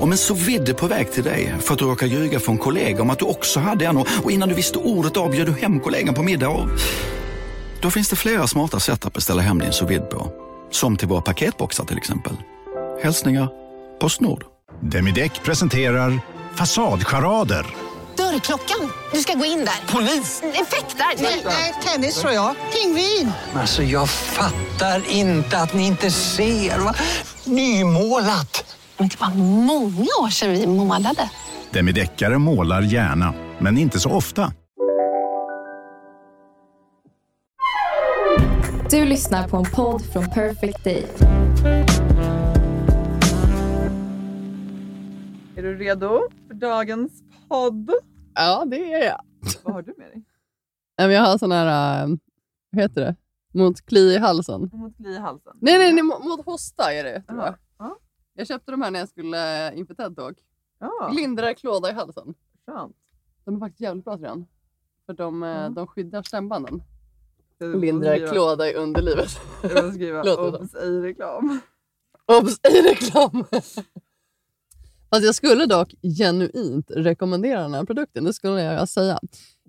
Om en så vidde på väg till dig för att du råkar ljuga från kollega om att du också hade en och innan du visste ordet av du hem kollegan på middag och... Då finns det flera smarta sätt att beställa hem din sous på. Som till våra paketboxar till exempel. Hälsningar Postnord. Demideck presenterar Fasadcharader. Dörrklockan. Du ska gå in där. Polis? Effektar? Nej, tennis tror jag. Pingvin. Alltså jag fattar inte att ni inte ser. Va? Nymålat! Men det var många år sedan vi målade. Demideckare målar gärna, men inte så ofta. Du lyssnar på en podd från Perfect Day. Är du redo för dagens podd? Ja, det är jag. Vad har du med dig? Jag har sån här, äh, vad heter det? Mot kli i halsen. Mot kli i halsen? Nej, nej, nej mot, mot hosta är det. Tror jag. Jag köpte de här när jag skulle äh, inför TED-talk. Ja, Lindrar klåda i halsen. skönt. De är faktiskt jävligt bra tror jag. För de, äh, Mm. de skyddar stämbanden. Lindrar klåda i underlivet. Du får skriva obs ej reklam. Obs! I reklam! Fast jag skulle dock genuint rekommendera den här produkten. Det skulle jag säga.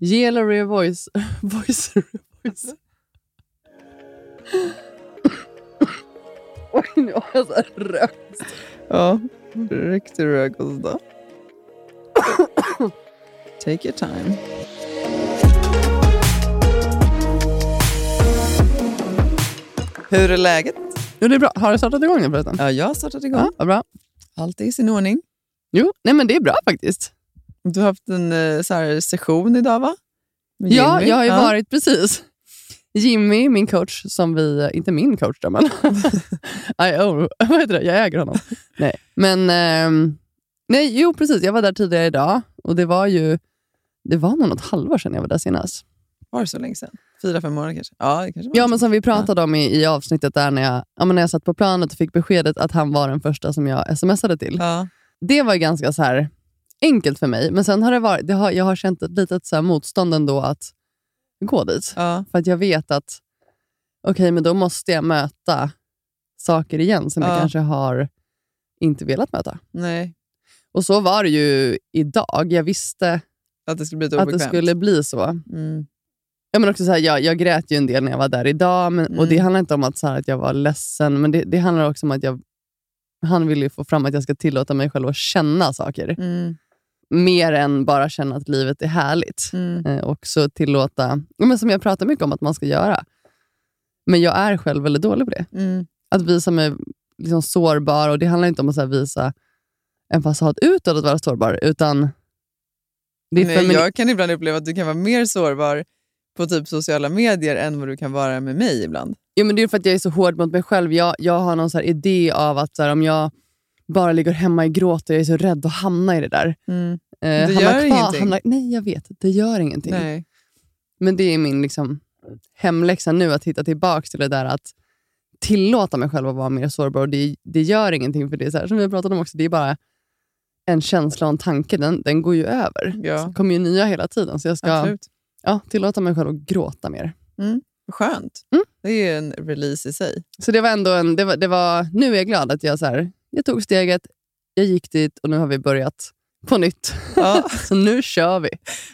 Gelary Voice... voice, voice. Oj, nu har jag så här rökt. Ja, riktig rökhosta. Take your time. Hur är läget? Jo, det är bra. Har du startat igång nu förresten? Ja, jag har startat igång. Ja, vad bra. Allt är i sin ordning. Jo, nej men det är bra faktiskt. Du har haft en eh, så här, session idag, va? Med Ja, Jimmy. jag har ju varit precis. Jimmy, min coach, som vi... Inte min coach då, men... I own, vad heter det? Jag äger honom. nej, men... ehm, nej, jo, precis. Jag var där tidigare idag och det var ju... Det var nog något halvår sedan jag var där senast. Var det så länge sedan? Fyra, fem månader kanske? Ja, kanske Ja, men som vi pratade om i, i avsnittet där när jag, ja, när jag satt på planet och fick beskedet att han var den första som jag smsade till. Ja. Det var ganska så här enkelt för mig, men sen har det varit, det har, jag har känt ett litet så motstånd ändå att gå dit. Ja. För att jag vet att okej, men då måste jag möta saker igen som Ja. jag kanske har inte velat möta. Nej, Och så var det ju idag. Jag visste att det skulle bli att det skulle bli så. Mm. Ja, men också så här, jag, jag grät ju en del när jag var där idag. Men, Och Det Mm. handlar inte om att, så här, att jag var ledsen, men det, det handlar också om att jag, han vill ju få fram att jag ska tillåta mig själv att känna saker. Mm. Mer än bara känna att livet är härligt. Mm. Eh, och så tillåta, men som jag pratar mycket om att man ska göra. Men jag är själv väldigt dålig på det. Mm. Att visa mig liksom sårbar. Och Det handlar inte om att visa en fasad utåt att vara sårbar, utan det Nej, femini- jag kan ibland uppleva att du kan vara mer sårbar på typ sociala medier än vad du kan vara med mig ibland. Jo, men det är för att jag är så hård mot mig själv. Jag, jag har någon så här idé av att så här, om jag bara ligger hemma i gråt och jag är så rädd att hamna i det där. Mm. Eh, Det gör ingenting. Hamna, nej, jag vet. Det gör ingenting. Nej. Men det är min liksom, hemläxa nu, att hitta tillbaka till det där att tillåta mig själv att vara mer sårbar. Och det, det gör ingenting, för det är så här, som vi pratat om också, det är bara en känsla och en tanke. Den, den går ju över. Ja. Det kommer ju nya hela tiden. Så jag ska Absolut. ja, tillåta mig själv att gråta mer. Skönt. Mm. Det är ju en release i sig. Så det var ändå en, det var, det var, nu är jag glad att jag, så här, jag tog steget, jag gick dit och nu har vi börjat på nytt. Ja. så nu kör vi.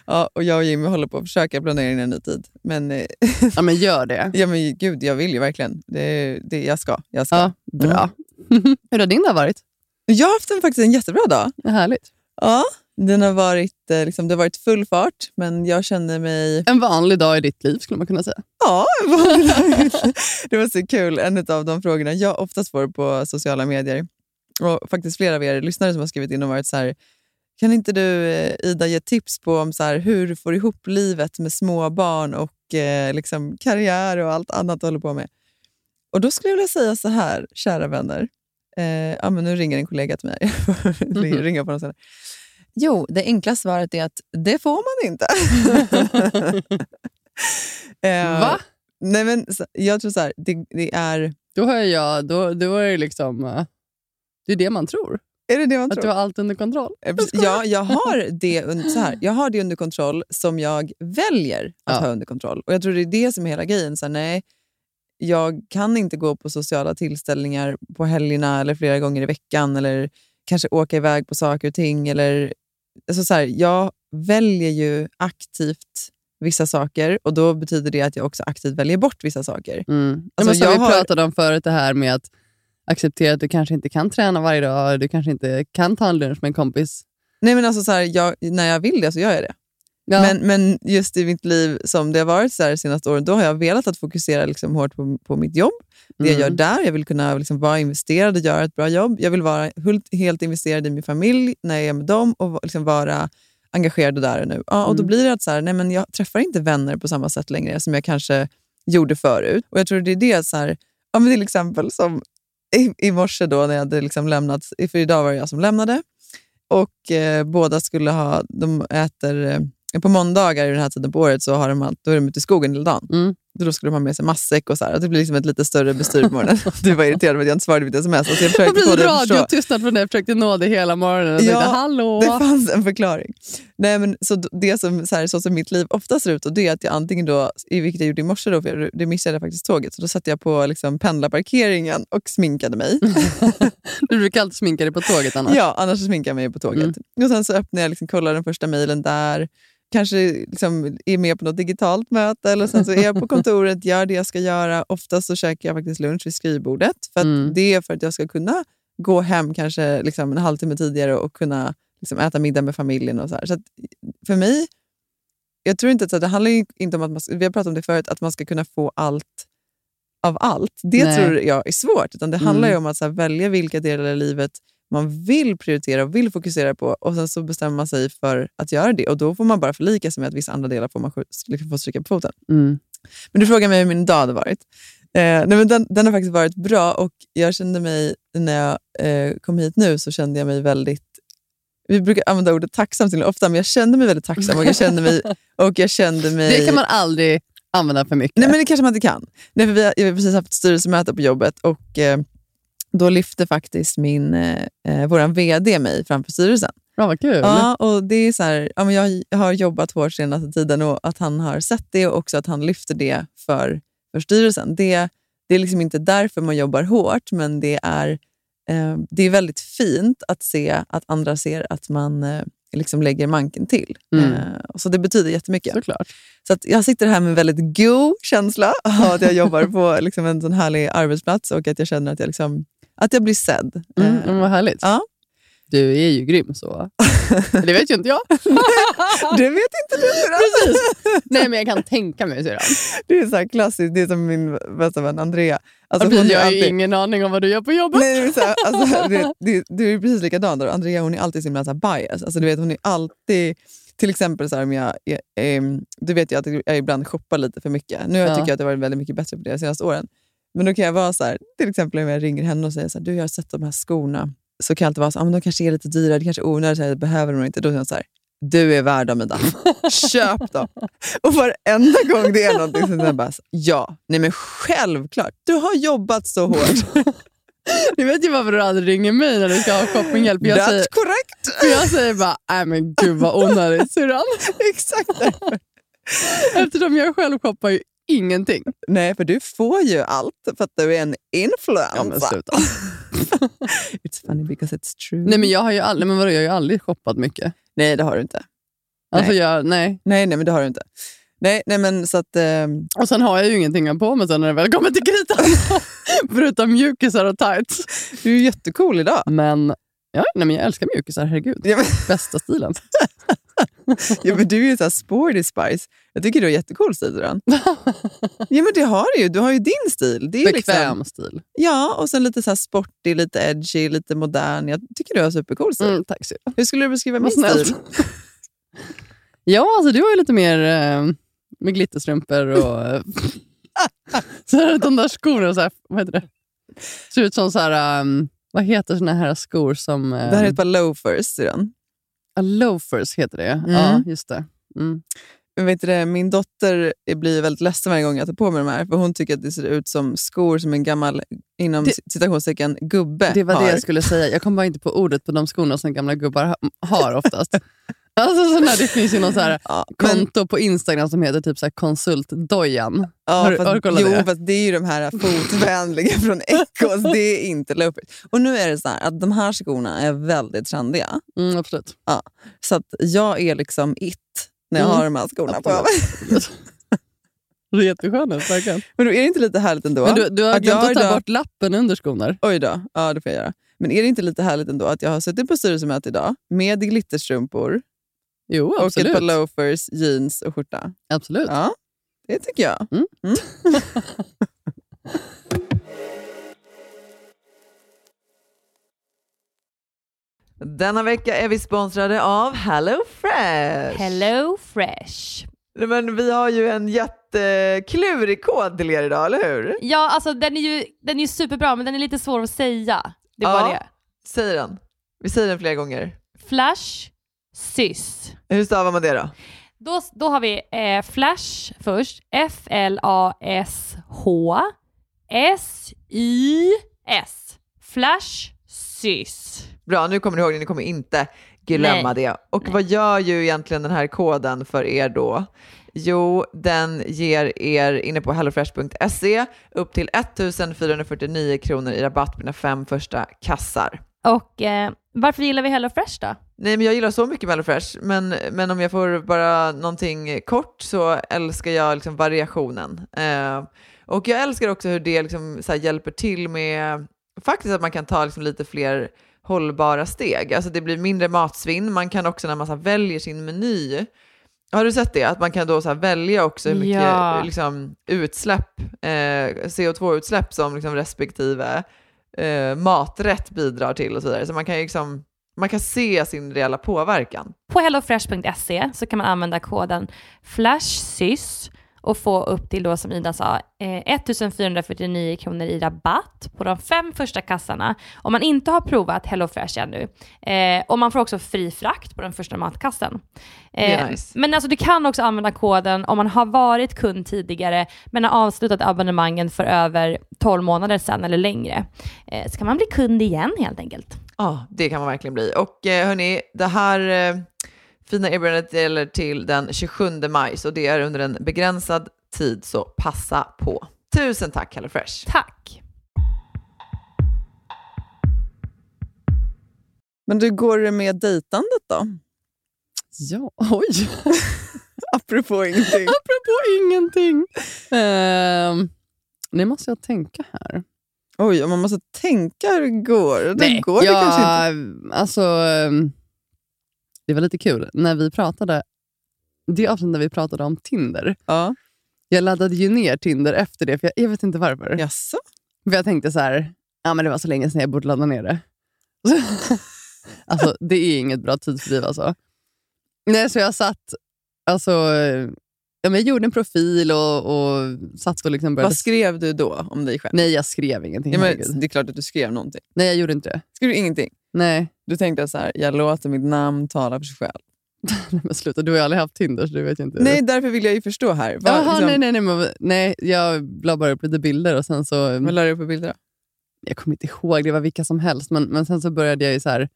Ja, och jag och Jimmy håller på att försöka planera in en ny tid. Men, eh, Ja, men gör det. ja, men gud, jag vill ju verkligen. Det, det, jag ska. Jag, ska. Ja, bra. Hur har din dag varit? jag har haft en, faktiskt en jättebra dag. Ja, Härligt. Ja, den har varit, eh, liksom, det har varit full fart, men jag känner mig... En vanlig dag i ditt liv skulle man kunna säga. Ja, en vanlig dag. det var så kul. En av de frågorna jag oftast får på sociala medier, och faktiskt flera av er lyssnare som har skrivit in och varit så här, kan inte du eh, Ida ge tips på om så här, hur du får ihop livet med små barn och eh, liksom, karriär och allt annat du håller på med? Och Då skulle jag vilja säga så här, kära vänner. Eh, ja, men nu ringer en kollega till mig. Jag får ringa på sen. Jo, det enkla svaret är att det får man inte. Eh, Va? Nej, men jag tror så här, det, det är... Då har jag, då, då är det liksom... Det är det man tror. Är det det man Att tror? du har allt under kontroll. Ja, jag har, det under, så här, jag har det under kontroll som jag väljer att Ja. ha under kontroll. Och Jag tror det är det som är hela grejen. Så här, nej, jag kan inte gå på sociala tillställningar på helgerna eller flera gånger i veckan eller kanske åka iväg på saker och ting. Eller, alltså så här, jag väljer ju aktivt vissa saker och då betyder det att jag också aktivt väljer bort vissa saker. Mm. Alltså, men som jag vi har- pratade om förut, det här med att acceptera att du kanske inte kan träna varje dag, du kanske inte kan ta en lunch med en kompis. Nej, men alltså så här, jag, när jag vill det så gör jag det. Ja. Men, men just i mitt liv som det har varit så här senaste åren, då har jag velat att fokusera liksom hårt på, på mitt jobb. Det jag Mm. gör där. Jag vill kunna liksom vara investerad och göra ett bra jobb. Jag vill vara helt, helt investerad i min familj när jag är med dem och liksom vara engagerad där och nu. Ja, och Då Mm. blir det att så här, nej, men jag träffar inte vänner på samma sätt längre som jag kanske gjorde förut. Och Jag tror det är det, så här, ja, men till exempel som i, i morse då när jag hade liksom lämnat, för idag var det jag som lämnade, och eh, båda skulle ha, de äter, eh, på måndagar i den här tiden på året så har de, då är de ute i skogen hela dagen. Mm. Då skulle de ha med sig matsäck och så här. Och det blir liksom ett lite större bestyr på morgonen. Du var irriterad för att jag inte svarade på ditt sms. Alltså jag försökte få radiotystnad från dig. Jag försökte nå dig hela morgonen och Ja, tänkte hallå. Det fanns en förklaring. Nej, men så det som, så, här, så som mitt liv ofta ser ut, och det är att jag antingen då, vilket jag gjorde i morse, då, för jag, det missade jag faktiskt tåget, så då satt jag på liksom, pendlarparkeringen och sminkade mig. Du brukar alltid sminka dig på tåget annars. Ja, annars sminkar jag mig på tåget. Mm. Och Sen så öppnar jag, liksom, kollar den första mejlen där, kanske liksom är med på något digitalt möte eller sen så är jag på kontoret, gör det jag ska göra. Oftast så käkar jag faktiskt lunch vid skrivbordet. För att Mm. Det är för att jag ska kunna gå hem kanske liksom en halvtimme tidigare och kunna liksom äta middag med familjen. och så. Så För mig, jag tror inte att det handlar inte om att man, vi har pratat om det förut, att man ska kunna få allt av allt. Det Nej. tror jag är svårt. Utan det handlar ju Mm. om att här, välja vilka delar i livet man vill prioritera och vill fokusera på och sen så bestämmer man sig för att göra det. Och Då får man bara förlika sig med att vissa andra delar får man liksom få stryka på foten. Mm. Men du frågar mig hur min dag hade varit. Eh, nej, men den, den har faktiskt varit bra och jag kände mig, när jag eh, kom hit nu så kände jag mig väldigt vi brukar använda ordet tacksam till ofta, men jag kände mig väldigt tacksam och jag kände mig... Och jag kände mig Det kan man aldrig använda för mycket. Nej, men det kanske man inte kan. Nej, för vi har, jag har precis haft ett styrelsemöte på jobbet och eh, då lyfte faktiskt min, eh, eh, vår VD mig framför styrelsen. Ja, vad kul. Ja, och det är så här, ja, men jag har jobbat hårt senaste tiden och att han har sett det och också att han lyfter det för, för styrelsen. Det, det är liksom inte därför man jobbar hårt, men det är, eh, det är väldigt fint att se att andra ser att man eh, liksom lägger manken till. Mm. Eh, så det betyder jättemycket. Såklart. Så att jag sitter här med en väldigt god känsla av att jag jobbar på liksom en sån härlig arbetsplats och att jag känner att jag, liksom, att jag blir sedd. Mm, Eh, men vad härligt. Ja. Du är ju grym så. det vet ju inte jag. det vet inte du. Precis. Nej, men jag kan tänka mig syrran. Det är så klassiskt, det är som min bästa vän Andrea. Alltså, är jag har alltid- ingen aning om vad du gör på jobbet. Nej, men så här, alltså, det, det, du är precis likadan. Där. Andrea hon är alltid så himla så här bias. Alltså, du vet, hon är alltid... Till exempel, så här, om jag, eh, ehm, du vet ju att jag ibland shoppar lite för mycket. Nu Ja. tycker jag att det har varit väldigt mycket bättre på det de senaste åren. Men då kan jag vara så här, till exempel om jag ringer henne och säger så här, du jag har sett de här skorna. Så kan jag alltid vara så här, ah, men de kanske är lite dyra, det kanske är onödigt, jag behöver de inte. Då säger hon så här, du är värd dem Ida. Köp dem. Och varenda gång det är någonting så säger jag bara, så, ja, nej men självklart. Du har jobbat så hårt. Du vet ju varför du aldrig ringer mig när du ska ha shoppinghjälp. Jag That's säger, correct. för jag säger bara, nej men gud vad onödigt syrran. Exakt därför. Eftersom jag själv shoppar ju ingenting. Nej, för du får ju allt för att du är en influencer. Ja, men sluta. it's funny because it's true. Nej men jag har ju aldrig, men vadå, jag har ju aldrig shoppat mycket. nej, det har du inte. Alltså Nej. jag, nej. Nej, nej, men det har du inte. Nej, nej men så att... ehm, Och sen har jag ju ingenting på mig sen när det väl kommer till kritan. Förutom mjukisar och tights. du är jättecool idag. Men, ja, nej, men jag älskar mjukisar, herregud. Bästa stilen. ja, men du är ju så här sporty spice. Jag tycker du har jättecool stil. Duran. ja, men det har du ju. Du har ju din stil. Det är ju Bekväm liksom, stil. Ja, och sen lite så sporty, lite edgy, lite modern. Jag tycker du har supercool stil. Mm, tack syrran. Hur skulle du beskriva min stil? Ja, alltså du har ju lite mer eh, med glitterstrumpor och så här, de där skorna, så här, vad heter det? Ser ut som så här, um, vad heter såna här skor som... Det här är ett par loafers. Syrran. Uh, loafers heter det. Mm. Ja, just det. Mm. Men vet du, min dotter blir väldigt ledsen varje gång jag tar på mig de här. För Hon tycker att det ser ut som skor som en gammal, inom Det- citationstecken, gubbe Det var har. det jag skulle säga. Jag kom bara inte på ordet på de skorna som gamla gubbar ha- har oftast. Alltså, så när det finns ju någon så här Ja, men, konto på Instagram som heter typ så här konsultdojan. ja, har du- fast, har du kollat jo, det? fast det är ju de här fotvänliga från Echos. Det är inte loafers. Och nu är det så här att de här skorna är väldigt trendiga. Mm, absolut. Så att jag är liksom it när jag Mm. har de här skorna på. Absolut. Det är jätteskönt ut, verkligen. Men då är det inte lite härligt ändå? Men du, du har Att glömt att ta idag- bort lappen under skon där. Oj då, ja det får jag göra. Men är det inte lite härligt ändå att jag har suttit på styrelsemöte idag med glitterstrumpor Jo, och ett absolut. par loafers, jeans och skjorta? absolut. Ja, det tycker jag. Mm. Mm. Denna vecka är vi sponsrade av Hello Fresh. Hello Fresh. Men vi har ju en jätteklurig kod till er idag, eller hur? Ja, alltså den är ju den är ju superbra, men den är lite svår att säga. Det är Ja. bara det. Säg den. Vi säger den flera gånger. Flash, sys. Hur stavar man det då? Då, då har vi eh, Flash först. F-L-A-S-H S-Y-S. Flash, sys. Bra, nu kommer ni ihåg det. Ni kommer inte glömma Nej. det. Och Nej. vad gör ju egentligen den här koden för er då? Jo, den ger er inne på hellofresh.se upp till 1449 kronor i rabatt på dina fem första kassar. Och eh, varför gillar vi Hello Fresh då? Nej, men jag gillar så mycket Mellofresh, men, men om jag får bara någonting kort så älskar jag liksom variationen. Eh, och jag älskar också hur det liksom här hjälper till med faktiskt att man kan ta liksom lite fler hållbara steg. Alltså det blir mindre matsvinn. Man kan också när man så här väljer sin meny, har du sett det? Att man kan då så välja också hur mycket Ja. liksom, utsläpp, eh, CO2-utsläpp som liksom respektive eh, maträtt bidrar till och så vidare. Så man kan ju liksom man kan se sin reella påverkan. På hellofresh.se så kan man använda koden FLASHSYS och få upp till då som Ida sa eh, 1449 kronor i rabatt på de fem första kassarna om man inte har provat HelloFresh ännu. Eh, och man får också fri frakt på den första matkassen. Är Eh, nice. Men alltså du kan också använda koden om man har varit kund tidigare men har avslutat abonnemangen för över 12 månader sedan eller längre. Eh, så kan man bli kund igen helt enkelt. Ja, det kan man verkligen bli. Och eh, hörni, det här eh, fina erbjudandet gäller till den 27 maj, så det är under en begränsad tid, så passa på. Tusen tack HelloFresh! Tack! Men du, går det med dejtandet då? Ja, oj. Apropå ingenting. Apropå ingenting. Uh, nu måste jag tänka här. Oj, man måste tänka hur det går. Det går det jag, kanske inte. Alltså, ehm, det var lite kul. När vi pratade, det avsnittet när vi pratade om Tinder. Ja. Jag laddade ju ner Tinder efter det, för jag, jag vet inte varför. Jaså? För jag tänkte så här, ja, men det var så länge sedan jag borde ladda ner det. alltså, det är inget bra tidsfördriv alltså. Nej, så jag satt, alltså, ja, men jag gjorde en profil och, och satt och liksom började... Vad skrev du då om dig själv? Nej, jag skrev ingenting. Ja, herregud. men det är klart att du skrev någonting. Nej, jag gjorde inte det. Skrev du ingenting? Nej, Du tänkte så här, jag låter mitt namn tala för sig själv. Nej, men sluta. Du har ju aldrig haft Tinder, så du vet inte. Nej, därför vill jag ju förstå här. Vad, Jaha, liksom, nej, nej, nej, men, nej. Jag la bara upp lite bilder och sen så... Vad la du upp på bilder då? Jag kommer inte ihåg, det var vilka som helst. Men, men sen så började jag ju så här...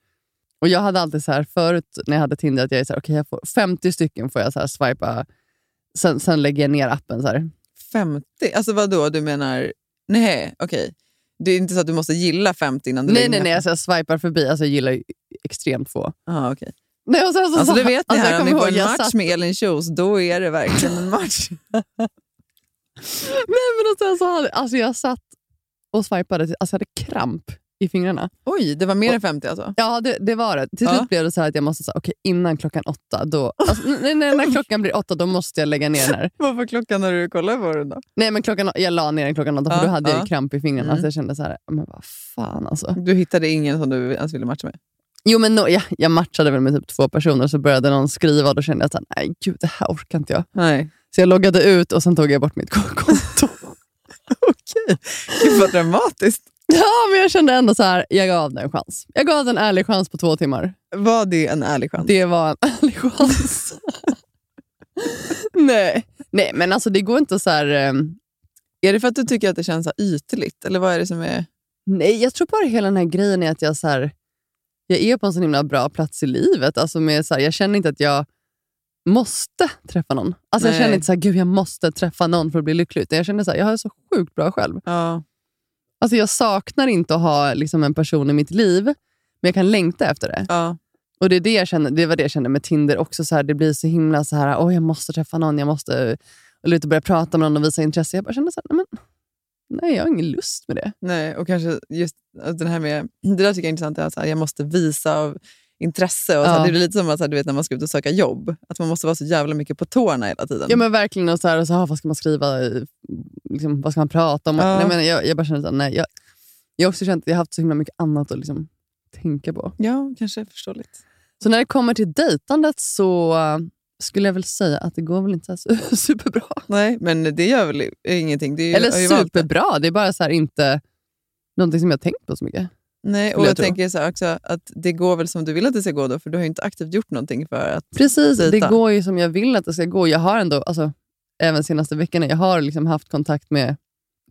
Och jag hade alltid så här, förut när jag hade Tinder, att jag är så här, okay, jag får 50 stycken får jag så här swipa. Sen, sen lägger jag ner appen. så här. 50? Alltså vad då? Du menar... Nej, okej. Det är inte så att du måste gilla 50 innan du Nej, nej, nej. Alltså, jag swipar förbi. Alltså, jag gillar ju extremt få. Ah, okej. Nej, och sen så, Alltså så- det vet alltså, här, om ni kommer får en match satt- med Elin Kjos, då är det verkligen en match. Nej, men och sen så hade, alltså, jag satt och swipade, alltså, jag hade kramp i fingrarna. Oj, det var mer än 50 alltså? Ja, det, det var det. Till Ja. slut blev det så här att jag måste säga, okej, innan klockan åtta, då, alltså, nej, när klockan blir åtta, då måste jag lägga ner den här. Vad var klockan när du kollade på den då? Nej, men klockan, jag la ner den klockan åtta, för Ja, då hade jag ja. ju kramp i fingrarna. Mm. Så jag kände så här, men vad fan alltså. Du hittade ingen som du ens ville matcha med? Jo, men no, jag, jag matchade väl med typ två personer, så började någon skriva och då kände jag så här, nej gud, det här orkar inte jag. Nej. Så jag loggade ut och sen tog jag bort mitt konto. Okej. Gud vad dramatiskt. ja, men jag kände ändå så här, jag gav den en chans. Jag gav den en ärlig chans på två timmar. Var det en ärlig chans? Det var en ärlig chans. nej. nej, men alltså det går inte så här... ehm, Är det för att du tycker att det känns så här ytligt? Eller vad är det som är... Nej, jag tror bara hela den här grejen är att jag så här, jag är på en så himla bra plats i livet. Alltså med så här, jag känner inte att jag måste träffa någon. Alltså jag Nej. känner inte så här, gud jag måste träffa någon för att bli lycklig. Utan jag känner så här, jag har det så sjukt bra själv. Ja. Alltså jag saknar inte att ha liksom, en person i mitt liv, men jag kan längta efter det. Ja. Och Det, är det, jag känner, det var det jag kände med Tinder också. Så här, det blir så himla så här, åh jag måste träffa någon, jag måste och börja prata med någon och visa intresse. Jag bara kände så här, nej, men, nej jag har ingen lust med det. Nej, och kanske just alltså, den här med... Det där tycker jag är intressant, att så här, jag måste visa av intresse. Och så Ja. Det blir lite som att, så här, du vet, när man ska ut och söka jobb. Att man måste vara så jävla mycket på tårna hela tiden. Ja men verkligen, och så här, och så, ah, vad ska man skriva? Liksom, vad ska man prata om? Ja. Nej, men jag, jag bara känner så här, nej. Jag, jag har också känt att jag har haft så himla mycket annat att liksom, tänka på. Ja, kanske förståeligt. Så när det kommer till dejtandet så skulle jag väl säga att det går väl inte så superbra. Nej, men det gör väl ingenting. Det är ju, Eller det. superbra, det är bara så inte någonting som jag har tänkt på så mycket. Nej, och jag jag tänker så också att det går väl som du vill att det ska gå då, för du har ju inte aktivt gjort någonting för att... Precis, det Dejta. går ju som jag vill att det ska gå. Jag har ändå, alltså, även senaste veckorna, jag har liksom haft kontakt med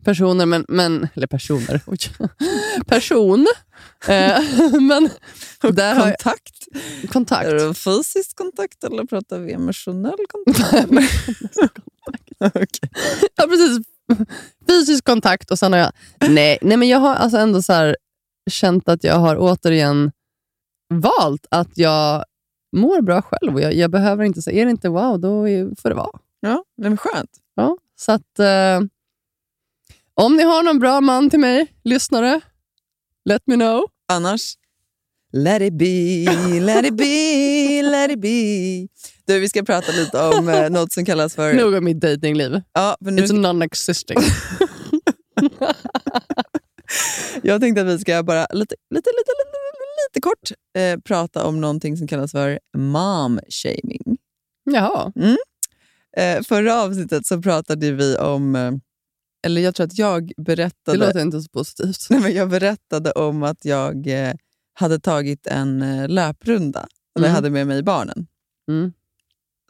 personer, men, men eller personer, oj, person. Eh, men där har jag Kontakt? kontakt. Är det fysisk kontakt eller pratar vi emotionell kontakt? Okej. Ja, precis. Fysisk kontakt och sen har jag... Nej, nej men jag har alltså ändå så här, känt att jag har återigen valt att jag mår bra själv och jag, jag behöver inte säga, är det inte wow, då är- får det vara. Ja, nej, men skönt. Ja, så att eh, om ni har någon bra man till mig, lyssnare, let me know. Annars, let it be, let it be, let it be. Du, vi ska prata lite om eh, något som kallas för... Nog om mitt datingliv. Ja, nu, It's non-existing. jag tänkte att vi ska bara lite, lite, lite, lite, lite kort eh, prata om någonting som kallas för mom-shaming. Jaha. Eh, förra avsnittet så pratade vi om, eh, eller jag tror att jag Det berättade, låter inte så positivt. nej, men jag berättade om att jag eh, hade tagit en eh, löprunda jag Mm. hade med mig barnen. Mm.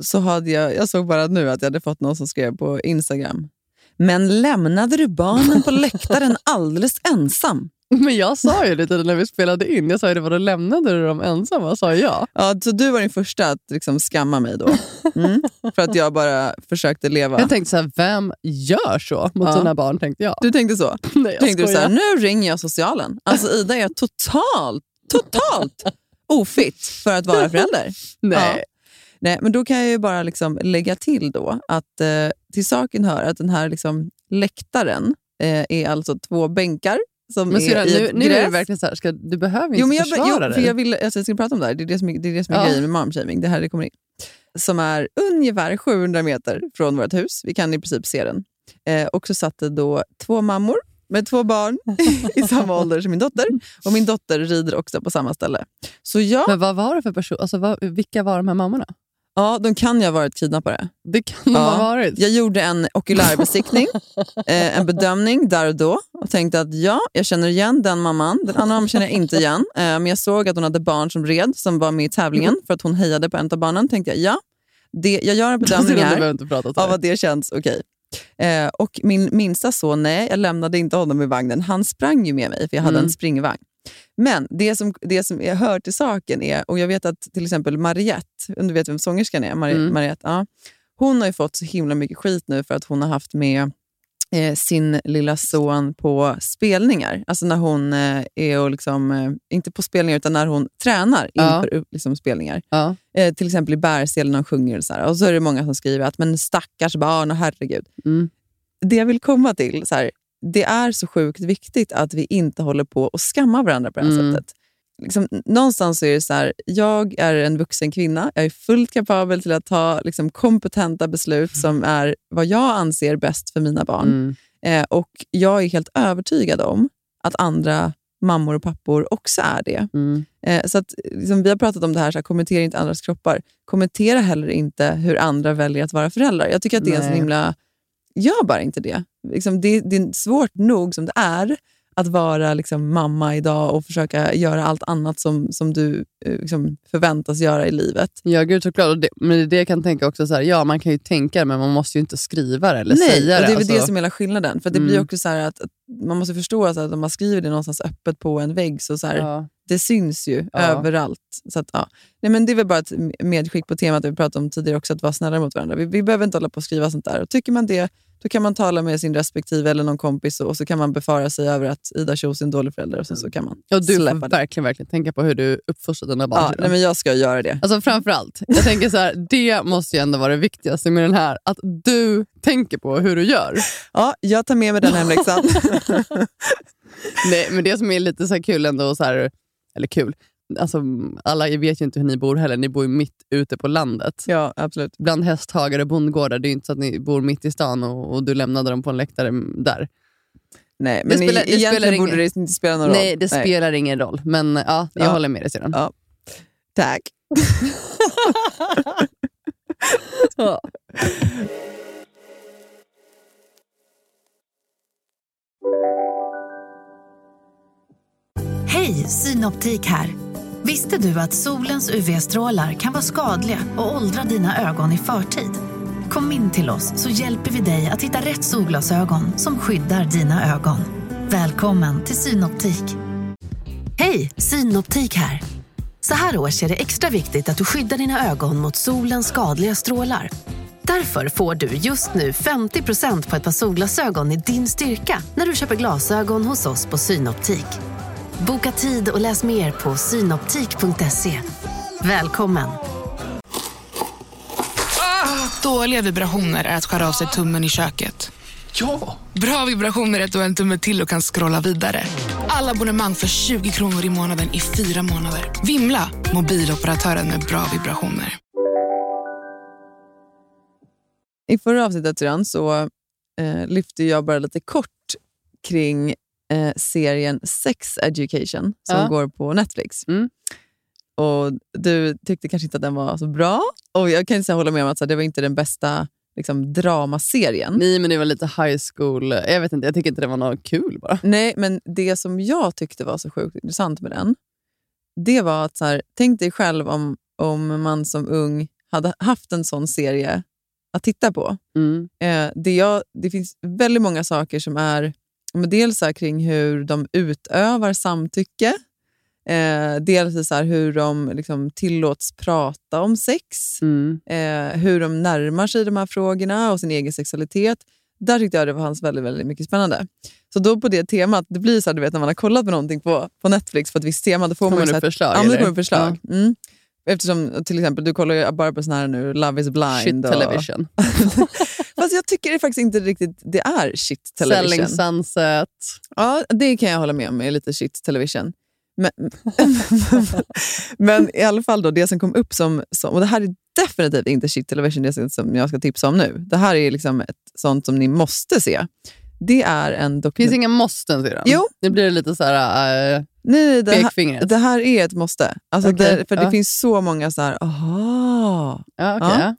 Så hade jag, jag såg bara nu att jag hade fått någon som skrev på Instagram. Men lämnade du barnen på läktaren alldeles ensam? Men jag sa ju lite när vi spelade in, jag sa ju det var då lämnade du dem ensamma, sa jag. Ja, så du var den första att liksom skamma mig då. Mm, för att jag bara försökte leva. Jag tänkte så här, vem gör så mot Ja. sina barn? tänkte jag. Du tänkte så? Nej, jag tänkte du så här, nu ringer jag socialen. Alltså Ida är totalt, totalt ofitt för att vara förälder. Nej. Nej, men då kan jag ju bara liksom lägga till då att eh, till saken hör att den här liksom läktaren eh, är alltså två bänkar som Men i nu, nu är det verkligen så här, ska, du behöver inte Jo, men jag, försvara jo, dig. för jag, vill, alltså, jag ska prata om det här. Det är det som är, det är, det som är Ja. grejen med momshaming. Det här det kommer in. Som är ungefär 700 meter från vårt hus. Vi kan i princip se den. Eh, och så satt det då två mammor med två barn i samma ålder som min dotter. Och min dotter rider också på samma ställe. Så ja, Men vad var det för person? Alltså, vad, vilka var de här mammorna? Ja de kan ju ha varit kidnappare. Det kan Ja. ha varit. Jag gjorde en okulärbesiktning, eh, en bedömning där och då och tänkte att ja, jag känner igen den mamman. Den andra mamman känner jag inte igen. Eh, men jag såg att hon hade barn som red, som var med i tävlingen för att hon hejade på en av barnen. tänkte jag ja, det, jag gör en bedömning här av att det känns okej. Eh, och min minsta son, nej, jag lämnade inte honom i vagnen. Han sprang ju med mig, för jag hade Mm. en springvagn. Men det som, det som jag hör till saken är, och jag vet att till exempel Mariette, du vet vem sångerskan är, Mari- Mm. Mariette, ja, hon har ju fått så himla mycket skit nu för att hon har haft med eh, sin lilla son på spelningar. Alltså när hon eh, är och liksom, eh, inte på spelningar, utan när hon tränar Ja. inför upp- liksom, spelningar. Ja. Eh, till exempel i Bergselen när hon sjunger. Och så, här. och så är det många som skriver att men stackars barn, och herregud. Mm. Det jag vill komma till, så här, det är så sjukt viktigt att vi inte håller på och skamma varandra på det här Mm. sättet. Liksom, någonstans är det så här, jag är en vuxen kvinna, jag är fullt kapabel till att ta liksom, kompetenta beslut som är vad jag anser bäst för mina barn. Mm. Eh, och jag är helt övertygad om att andra mammor och pappor också är det. Mm. Eh, så att, liksom, vi har pratat om det här, så här, kommentera inte andras kroppar. Kommentera heller inte hur andra väljer att vara föräldrar. Jag tycker att det är en så himla... Gör bara inte det. Liksom, det. Det är svårt nog som det är att vara liksom, mamma idag och försöka göra allt annat som, som du eh, liksom, förväntas göra i livet. Ja, gud såklart. Det, men det är jag kan tänka också, så här, ja man kan ju tänka det, men man måste ju inte skriva det eller Nej, säga det är det. väl alltså. det som är hela skillnaden. För det blir Mm. också så att, att man måste förstå att, att om man skriver det någonstans öppet på en vägg så, så här, ja. det syns ju Ja. överallt. Så att, ja. Nej, men det är väl bara ett medskick på temat vi pratade om tidigare också, att vara snällare mot varandra. Vi, vi behöver inte hålla på och skriva sånt där. Och tycker man det, då kan man tala med sin respektive eller någon kompis och, och så kan man befara sig över att Ida Kjos är en dålig förälder och sen så kan man Och du släppa får det. verkligen, verkligen tänka på hur du uppfostrar dina barn. Ja, nej, men jag ska göra det. Alltså framförallt, jag tänker så här, det måste ju ändå vara det viktigaste med den här, att du tänker på hur du gör. Ja, jag tar med mig den hemläxan. Nej, men det som är lite så här kul ändå, så här, eller kul, alltså, alla vet ju inte hur ni bor heller, ni bor ju mitt ute på landet. ja, absolut. Bland hästhagar och bondgårdar, det är ju inte så att ni bor mitt i stan och, och du lämnade dem på en läktare där. Nej, men spelar- det egentligen spelar borde ingen- det inte spela någon roll. Nej, det spelar ingen roll, men ja, jag Ja. håller med dig syrran. Ja. Tack. Ja. Hej, Synoptik här. Visste du att solens UV-strålar kan vara skadliga och åldra dina ögon i förtid? Kom in till oss så hjälper vi dig att hitta rätt solglasögon som skyddar dina ögon. Välkommen till Synoptik. Hej, Synoptik här. Så här års är det extra viktigt att du skyddar dina ögon mot solens skadliga strålar. Därför får du just nu 50% på ett par solglasögon i din styrka när du köper glasögon hos oss på Synoptik. Boka tid och läs mer på synoptik.se. Välkommen! Dåliga vibrationer är att skära av sig tummen i köket. Ja! Bra vibrationer är att du har en tumme till och kan scrolla vidare. Alla abonnemang för 20 kronor i månaden i fyra månader. Vimla! Mobiloperatören med bra vibrationer. I förra avsnittet redan så eh, lyfte jag bara lite kort kring eh, serien Sex Education som Ja. går på Netflix. Mm. Och Du tyckte kanske inte att den var så bra. Och Jag kan inte säga hålla med om att så det var inte den bästa liksom, dramaserien. Nej, men det var lite high school. Jag vet inte, jag tycker inte det var något kul bara. Nej, men det som jag tyckte var så sjukt intressant med den, det var att så här, tänk dig själv om, om man som ung hade haft en sån serie att titta på. Mm. Eh, det, jag, det finns väldigt många saker som är men dels så kring hur de utövar samtycke, eh, dels så hur de liksom tillåts prata om sex, Mm. eh, hur de närmar sig de här frågorna och sin egen sexualitet. Där tyckte jag det fanns väldigt, väldigt mycket spännande. Så då på det temat, det blir så här, du vet när man har kollat på någonting på, på Netflix på ett visst tema, då får man ju så här, förslag, Ja, kommer förslag. Mm. Eftersom till exempel, du kollar ju bara på sån här nu, Love is blind. Shit och- television. Fast jag tycker det faktiskt inte riktigt det är shit television. Selling Sunset. Ja, det kan jag hålla med om är lite shit television. Men, men i alla fall, då, det som kom upp som, som... Och det här är definitivt inte shit television, det som jag ska tipsa om nu. Det här är liksom ett sånt som ni måste se. Det är en Finns dokumentär... inga måsten syrran? Jo. Nu blir det lite så här uh, Nej, det, här, det här är ett måste. Alltså Okej, det, för det finns så många så här, aha. Okej, Ja.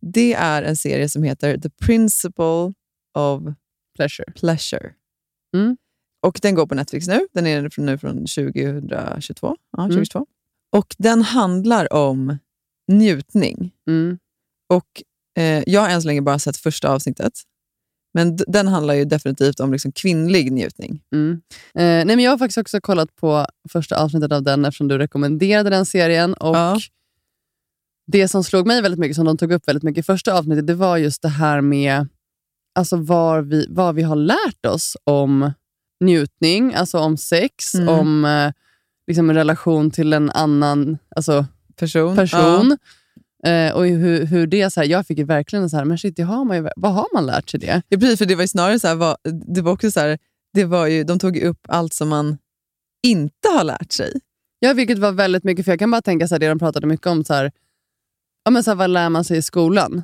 Det är en serie som heter The Principle of Pleasure. Pleasure. Mm. Och Den går på Netflix nu. Den är från, nu från 2022. Ja, Mm. 2022. Och Den handlar om njutning. Mm. Och eh, Jag har än så länge bara sett första avsnittet. Men den handlar ju definitivt om liksom kvinnlig njutning. Mm. Eh, nej, men jag har faktiskt också kollat på första avsnittet av den eftersom du rekommenderade den serien. Och Ja. Det som slog mig väldigt mycket, som de tog upp väldigt mycket i första avsnittet, det var just det här med alltså var vi, vad vi har lärt oss om njutning, alltså om sex, Mm. om eh, liksom en relation till en annan alltså, Person. person. Eh, och hur, hur det så här, jag fick ju verkligen så här, men shit, det har man ju, vad har man lärt sig det? Ja, precis, för det var ju snarare så här, vad, det var också så här, det var ju, de tog upp allt som man inte har lärt sig. Ja, vilket var väldigt mycket, för jag kan bara tänka så här, det de pratade mycket om, så ja, men så här, vad lär man sig i skolan?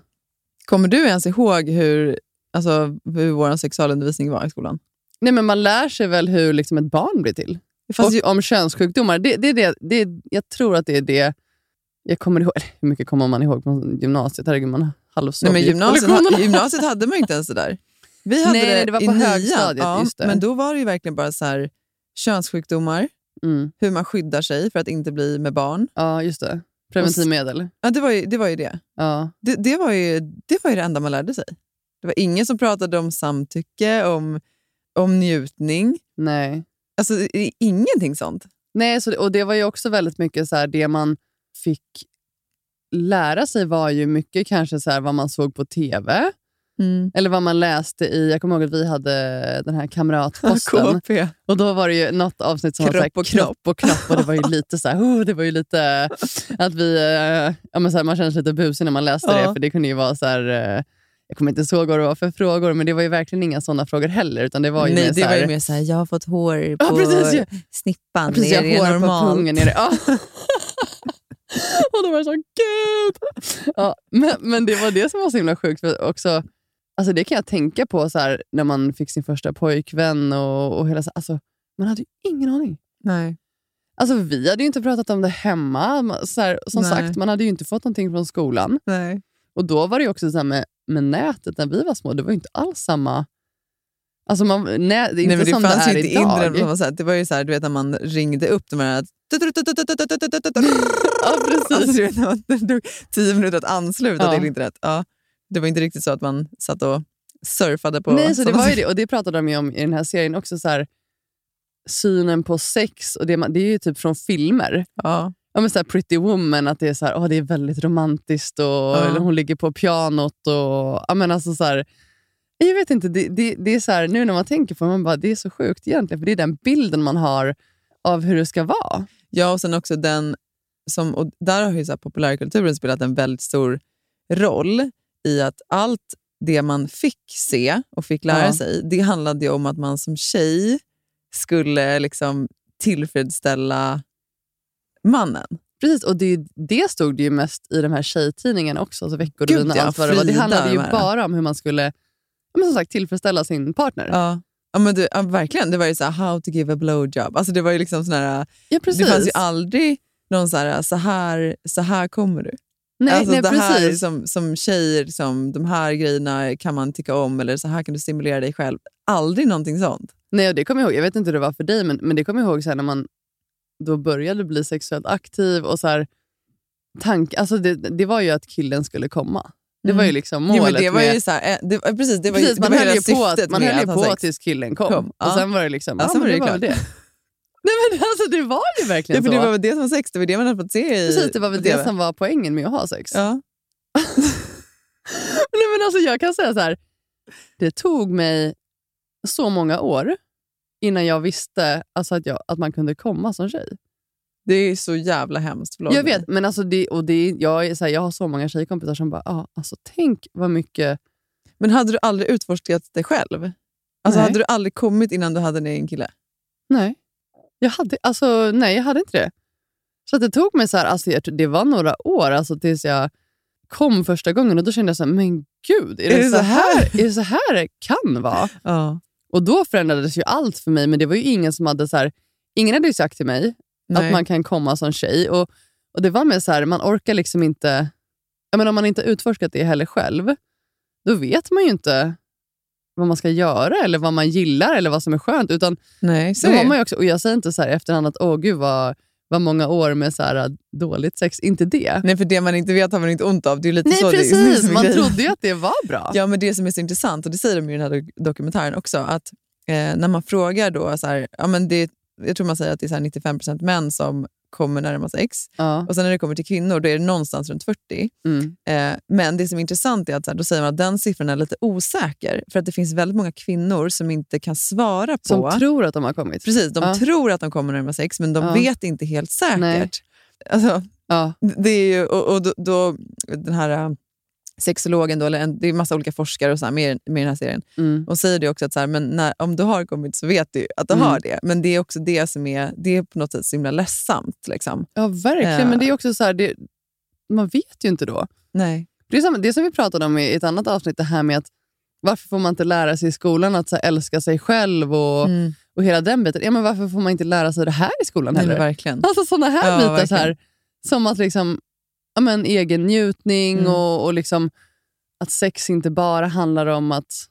Kommer du ens ihåg hur, alltså, hur vår sexualundervisning var i skolan? Nej, men man lär sig väl hur liksom ett barn blir till. Fast och ju- om könssjukdomar. Det, det, är det, det, är- jag tror att det är det jag kommer ihåg. Eller, hur mycket kommer man ihåg från gymnasiet? Herregud, man halvsov Nej, men gymnasiet, ha, gymnasiet hade man ju inte ens det där. Vi hade Nej, det, det var i på nian, högstadiet, Ja. Men då var det ju verkligen bara så här, könssjukdomar, Mm. hur man skyddar sig för att inte bli med barn. Ja, just det. Preventivmedel. Ja, det var ju det. Var ju det. Ja. Det, det, var ju, det var ju det enda man lärde sig. Det var ingen som pratade om samtycke, om, om njutning. Nej. Alltså ingenting sånt. Nej, så, och det var ju också väldigt mycket så här, det man fick lära sig var ju mycket kanske så här, vad man såg på TV. Mm. Eller vad man läste i, jag kommer ihåg att vi hade den här kamratposten. KP. Och då var det ju något avsnitt som var så här, Kropp och kropp och knopp. Och det var ju lite så här, oh, det var ju lite att vi, eh, ja, men så här, man kände sig lite busig när man läste Ja. det. För det kunde ju vara så här, eh, jag kommer inte ihåg vad det var för frågor, men det var ju verkligen inga sådana frågor heller. Utan det var ju Nej, mer det så här, var ju mer så här, jag har fått hår på Ja, precis, ja. snippan. Ja, precis, är jag det hår på normalt? pungen. Är det, ja. och då var det så, gud! Ja, men, men det var det som var så himla sjukt. För också, alltså det kan jag tänka på så här, när man fick sin första pojkvän. och, och hela, så- alltså, Man hade ju ingen aning. Nej. Alltså, vi hade ju inte pratat om det hemma. Man- Så här, som Nej. sagt, man hade ju inte fått någonting från skolan. Nej. Och då var det ju också så här med, med nätet när vi var små. Det var ju inte alls samma... Alltså man, nä, det är inte Nej, men det som fanns det är ju inte idag. internet på samma sätt. Det var ju så här, du vet när man ringde upp de här... Ja, precis. Alltså, du vet, när man- tog tio minuter att ansluta Ja. till internet. Ja, det var inte riktigt så att man satt och surfade på... Nej, så det var ju det. Och det pratade de om i den här serien också. Så här, synen på sex, och det, det är ju typ från filmer. Ja. Ja, men så här Pretty Woman, att det är, så här, åh, det är väldigt romantiskt och eller hon ligger på pianot. Och, ja, men alltså så här, jag vet inte, det, det, det är så här, nu när man tänker på det, man bara, det är så sjukt egentligen. För det är den bilden man har av hur det ska vara. Ja, och sen också den som, och där har ju så populärkulturen spelat en väldigt stor roll i att allt det man fick se och fick lära Ja. sig, det handlade om att man som tjej skulle liksom tillfredsställa mannen. Precis, och det, det stod det ju mest i de här tjejtidningarna också, alltså Veckorevyn Gud, och ja, allt vad det var. Det handlade ju bara om hur man skulle men som sagt, tillfredsställa sin partner. Ja. Ja, men du, ja, verkligen. Det var ju så här, how to give a blowjob. Alltså det var ju liksom sån här, Ja, precis. det fanns ju aldrig någon så här, så här, så här kommer du. Nej, alltså nej, det här precis. som, som tjejer, som, de här grejerna kan man tycka om eller så här kan du stimulera dig själv. Aldrig någonting sånt. Nej, och det kommer jag ihåg. Jag vet inte hur det var för dig, men, men det kommer jag ihåg här, när man då började bli sexuellt aktiv. och så här, tank, alltså det, det var ju att killen skulle komma. Det var ju liksom målet. Mm. Det var ju så här, eh, det, eh, precis, det var ju, precis, det man var höll ju på, att, man höll tills killen kom. Kom, Och sen var det liksom, Ja, ja, sen var det det var det. Nej, men alltså, det var ju verkligen Ja, för så. det var väl det som var sex, det var det man hade fått se i Precis, det var väl TV. det som var poängen med att ha sex. Ja. Nej, men alltså, jag kan säga så här. Det tog mig så många år innan jag visste alltså, att, jag, att man kunde komma som tjej. Det är så jävla hemskt. Förlåt Jag vet, men alltså det, och det, jag, är så här, jag har så många tjejkompisar som bara, ah, alltså, tänk vad mycket... Men hade du aldrig utforskat dig själv? Alltså, Nej. hade du aldrig kommit innan du hade en egen kille? Nej, jag hade, alltså, nej, jag hade inte det. Så det tog mig, så här, alltså, det var några år alltså, tills jag kom första gången och då kände jag så här, men gud, är det, så, här? är det så här det kan vara? Ja. Och då förändrades ju allt för mig, men det var ju ingen som hade så här, ingen hade ju sagt till mig Nej. att man kan komma som tjej. Och, och det var med så här, man orkar liksom inte, jag menar, om man inte utforskat det heller själv, då vet man ju inte vad man ska göra eller vad man gillar eller vad som är skönt. Utan Nej, så har det. man också, och jag säger inte så här efterhand att åh gud vad, vad många år med så här, dåligt sex, inte det. Nej, för det man inte vet har man inte ont av. Det är lite Nej så det, det precis, är man grejen. trodde ju att det var bra. Ja, men det som är så intressant, och det säger de i den här dok- dokumentären också, att eh, när man frågar då, så här, ja, men det, jag tror man säger att det är så här 95% män som kommer närma sex. Ja. Och sen när det kommer till kvinnor, då är det någonstans runt 40. Mm. Eh, men det som är intressant är att här, då säger man att den siffran är lite osäker. För att det finns väldigt många kvinnor som inte kan svara på... Som tror att de har kommit. Precis, de Ja. tror att de kommer närma sex, men de Ja. vet inte helt säkert. Nej. Alltså, Ja. det är ju, och, och då, då, den här äh, sexologen, då, eller en, det är massa olika forskare och så här, med, med den här serien, Mm. och säger det också att så här, men när, om du har kommit så vet du att du Mm. har det. Men det är också det som är, det är på något sätt så himla ledsamt. Liksom. Ja, verkligen. Ja. Men det är också så här, det, man vet ju inte då. Nej. Det är som, det som vi pratade om i ett annat avsnitt, det här med att varför får man inte lära sig i skolan att så här, älska sig själv och, Mm. och hela den biten. Ja, men varför får man inte lära sig det här i skolan Nej, heller? men verkligen. Alltså sådana här Ja, bitar, så här, som att liksom, ja, men, egen njutning Mm. och, och liksom, att sex inte bara handlar om att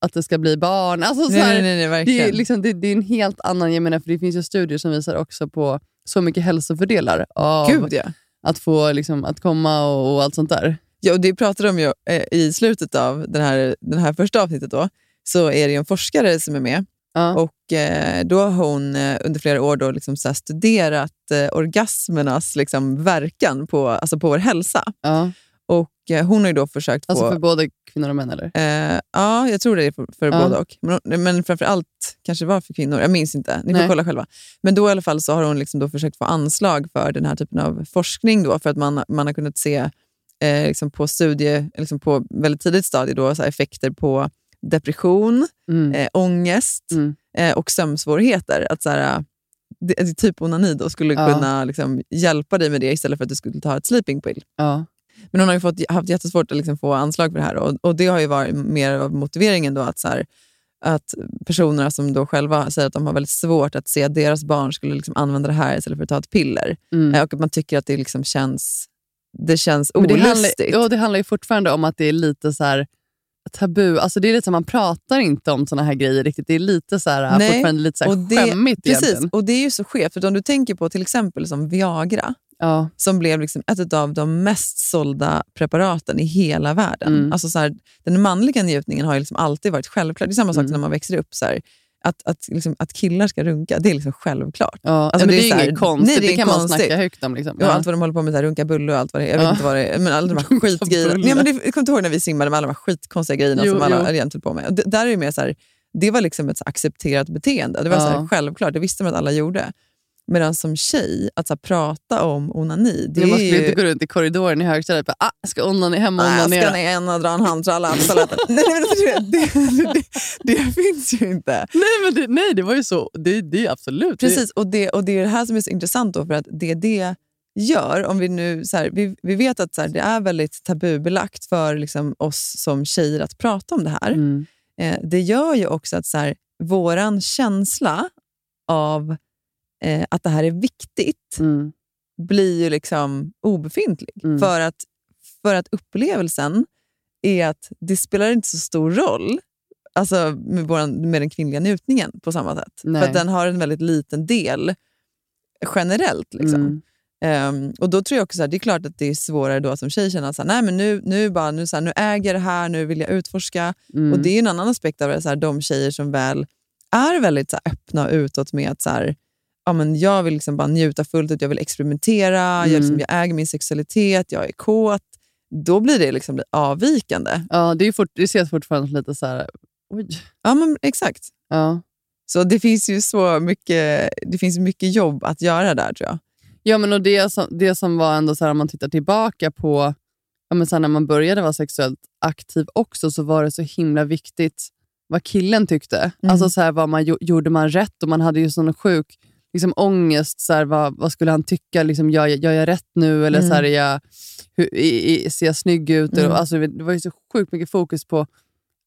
att det ska bli barn. Alltså, så här, nej, nej, nej, det, är, liksom, det, det är en helt annan, jag menar, för det finns ju studier som visar också på så mycket hälsofördelar av Gud ja. att få liksom, att komma och, och allt sånt där. Ja, och det pratade de ju eh, i slutet av den här, den här första avsnittet. Då, så är det en forskare som är med. Ja. Och eh, Då har hon eh, under flera år då liksom så studerat eh, orgasmernas liksom verkan på, alltså på vår hälsa. Ja. Och eh, Hon har ju då försökt Alltså få... för både kvinnor och män eller? Eh, ja, jag tror det är för, för Ja. både och. Men, men framför allt kanske det var för kvinnor. Jag minns inte. Ni får Nej. kolla själva. Men då i alla fall så har hon liksom då försökt få anslag för den här typen av forskning. Då, för att man, man har kunnat se eh, liksom på studie, liksom på väldigt tidigt stadie då, så effekter på depression, Mm. eh, ångest Mm. eh, och sömnsvårigheter. Att så här, det, det, typ onani då skulle Ja. kunna liksom, hjälpa dig med det istället för att du skulle ta ett sleeping pill. Ja. Men hon har ju fått, haft jättesvårt att liksom få anslag för det här och, och det har ju varit mer av motiveringen då att, så här, att personerna som då själva säger att de har väldigt svårt att se att deras barn skulle liksom använda det här istället för att ta ett piller. Mm. Eh, Och att man tycker att det liksom känns, det känns Men det, handlar, olustigt. ja, det handlar ju fortfarande om att det är lite så här tabu. Alltså det är lite så man pratar inte om såna här grejer riktigt. Det är lite så här, Nej, fortfarande lite så och det, skämmigt Precis, egentligen. och det är ju så skevt. För om du tänker på till exempel som Viagra, Ja. som blev liksom ett av de mest sålda preparaten i hela världen. Mm. Alltså så här, den manliga njutningen har liksom alltid varit självklar. Det är samma sak Mm. när man växer upp. Så här, att, att, liksom, att killar ska runka, det är liksom självklart. Ja, Alltså, men det, det är är här- inget konstigt, nej, det det kan man konstigt. snacka högt om. Liksom. Och allt vad de håller på med, så här, runka bulle och allt vad det är. Jag vet Ja. inte vad det är. Men alla de här skitgrejerna. bulle. Nej, men det, jag kommer inte ihåg när vi simmade med alla de här skitkonstiga grejerna Jo, som alla jo. höll på med. Och det, där är det mer så här, det var liksom ett accepterat beteende. Det var så här, Ja. självklart, det visste man att alla gjorde. Medan som tjej, att så här, prata om onani, det är skulle ju... inte gå runt i korridoren i högstadiet och bara, ah, ska onani hem och jag onanera. ska ner och dra en handtralla nej, men det, det, det, det finns ju inte. Nej, men det, nej, det var ju så. Det, det är absolut. Precis, och det, och det är det här som är så intressant då, för att det det gör, om vi nu, så här, vi, vi vet att så här, det är väldigt tabubelagt för liksom, oss som tjejer att prata om det här. Det, mm. Eh, det gör ju också att så här, våran känsla av eh, att det här är viktigt Mm. blir ju liksom obefintlig. Mm. För, att, för att upplevelsen är att det spelar inte så stor roll alltså med, våran, med den kvinnliga njutningen på samma sätt. Nej. För den har en väldigt liten del generellt. Liksom. Mm. Ehm, och då tror jag också att det är klart att det är svårare då som tjej känna att nu, nu, nu, bara, nu, så här, nu äger jag det här, nu vill jag utforska. Mm. Och Det är en annan aspekt av det, så här, de tjejer som väl är väldigt så här, öppna utåt med att så här, ja, men jag vill liksom bara njuta fullt ut, jag vill experimentera, jag, Mm. liksom, jag äger min sexualitet, jag är kåt. Då blir det liksom avvikande. Ja, det, är fort, det ses fortfarande lite så här... Oj. Ja, men exakt. Ja. Så det finns ju så mycket, det finns mycket jobb att göra där tror jag. Ja, men och det, som, det som var ändå så här, om man tittar tillbaka på ja, men så när man började vara sexuellt aktiv också, så var det så himla viktigt vad killen tyckte. Mm. Alltså så här, vad man, gjo- Gjorde man rätt? Och man hade ju sån sjuk liksom, ångest. Så här, vad, vad skulle han tycka? Liksom, gör, gör jag rätt nu? Eller Mm. så här, är jag, hur, i, i, ser jag snygg ut? Mm. Och, alltså, det var ju så sjukt mycket fokus på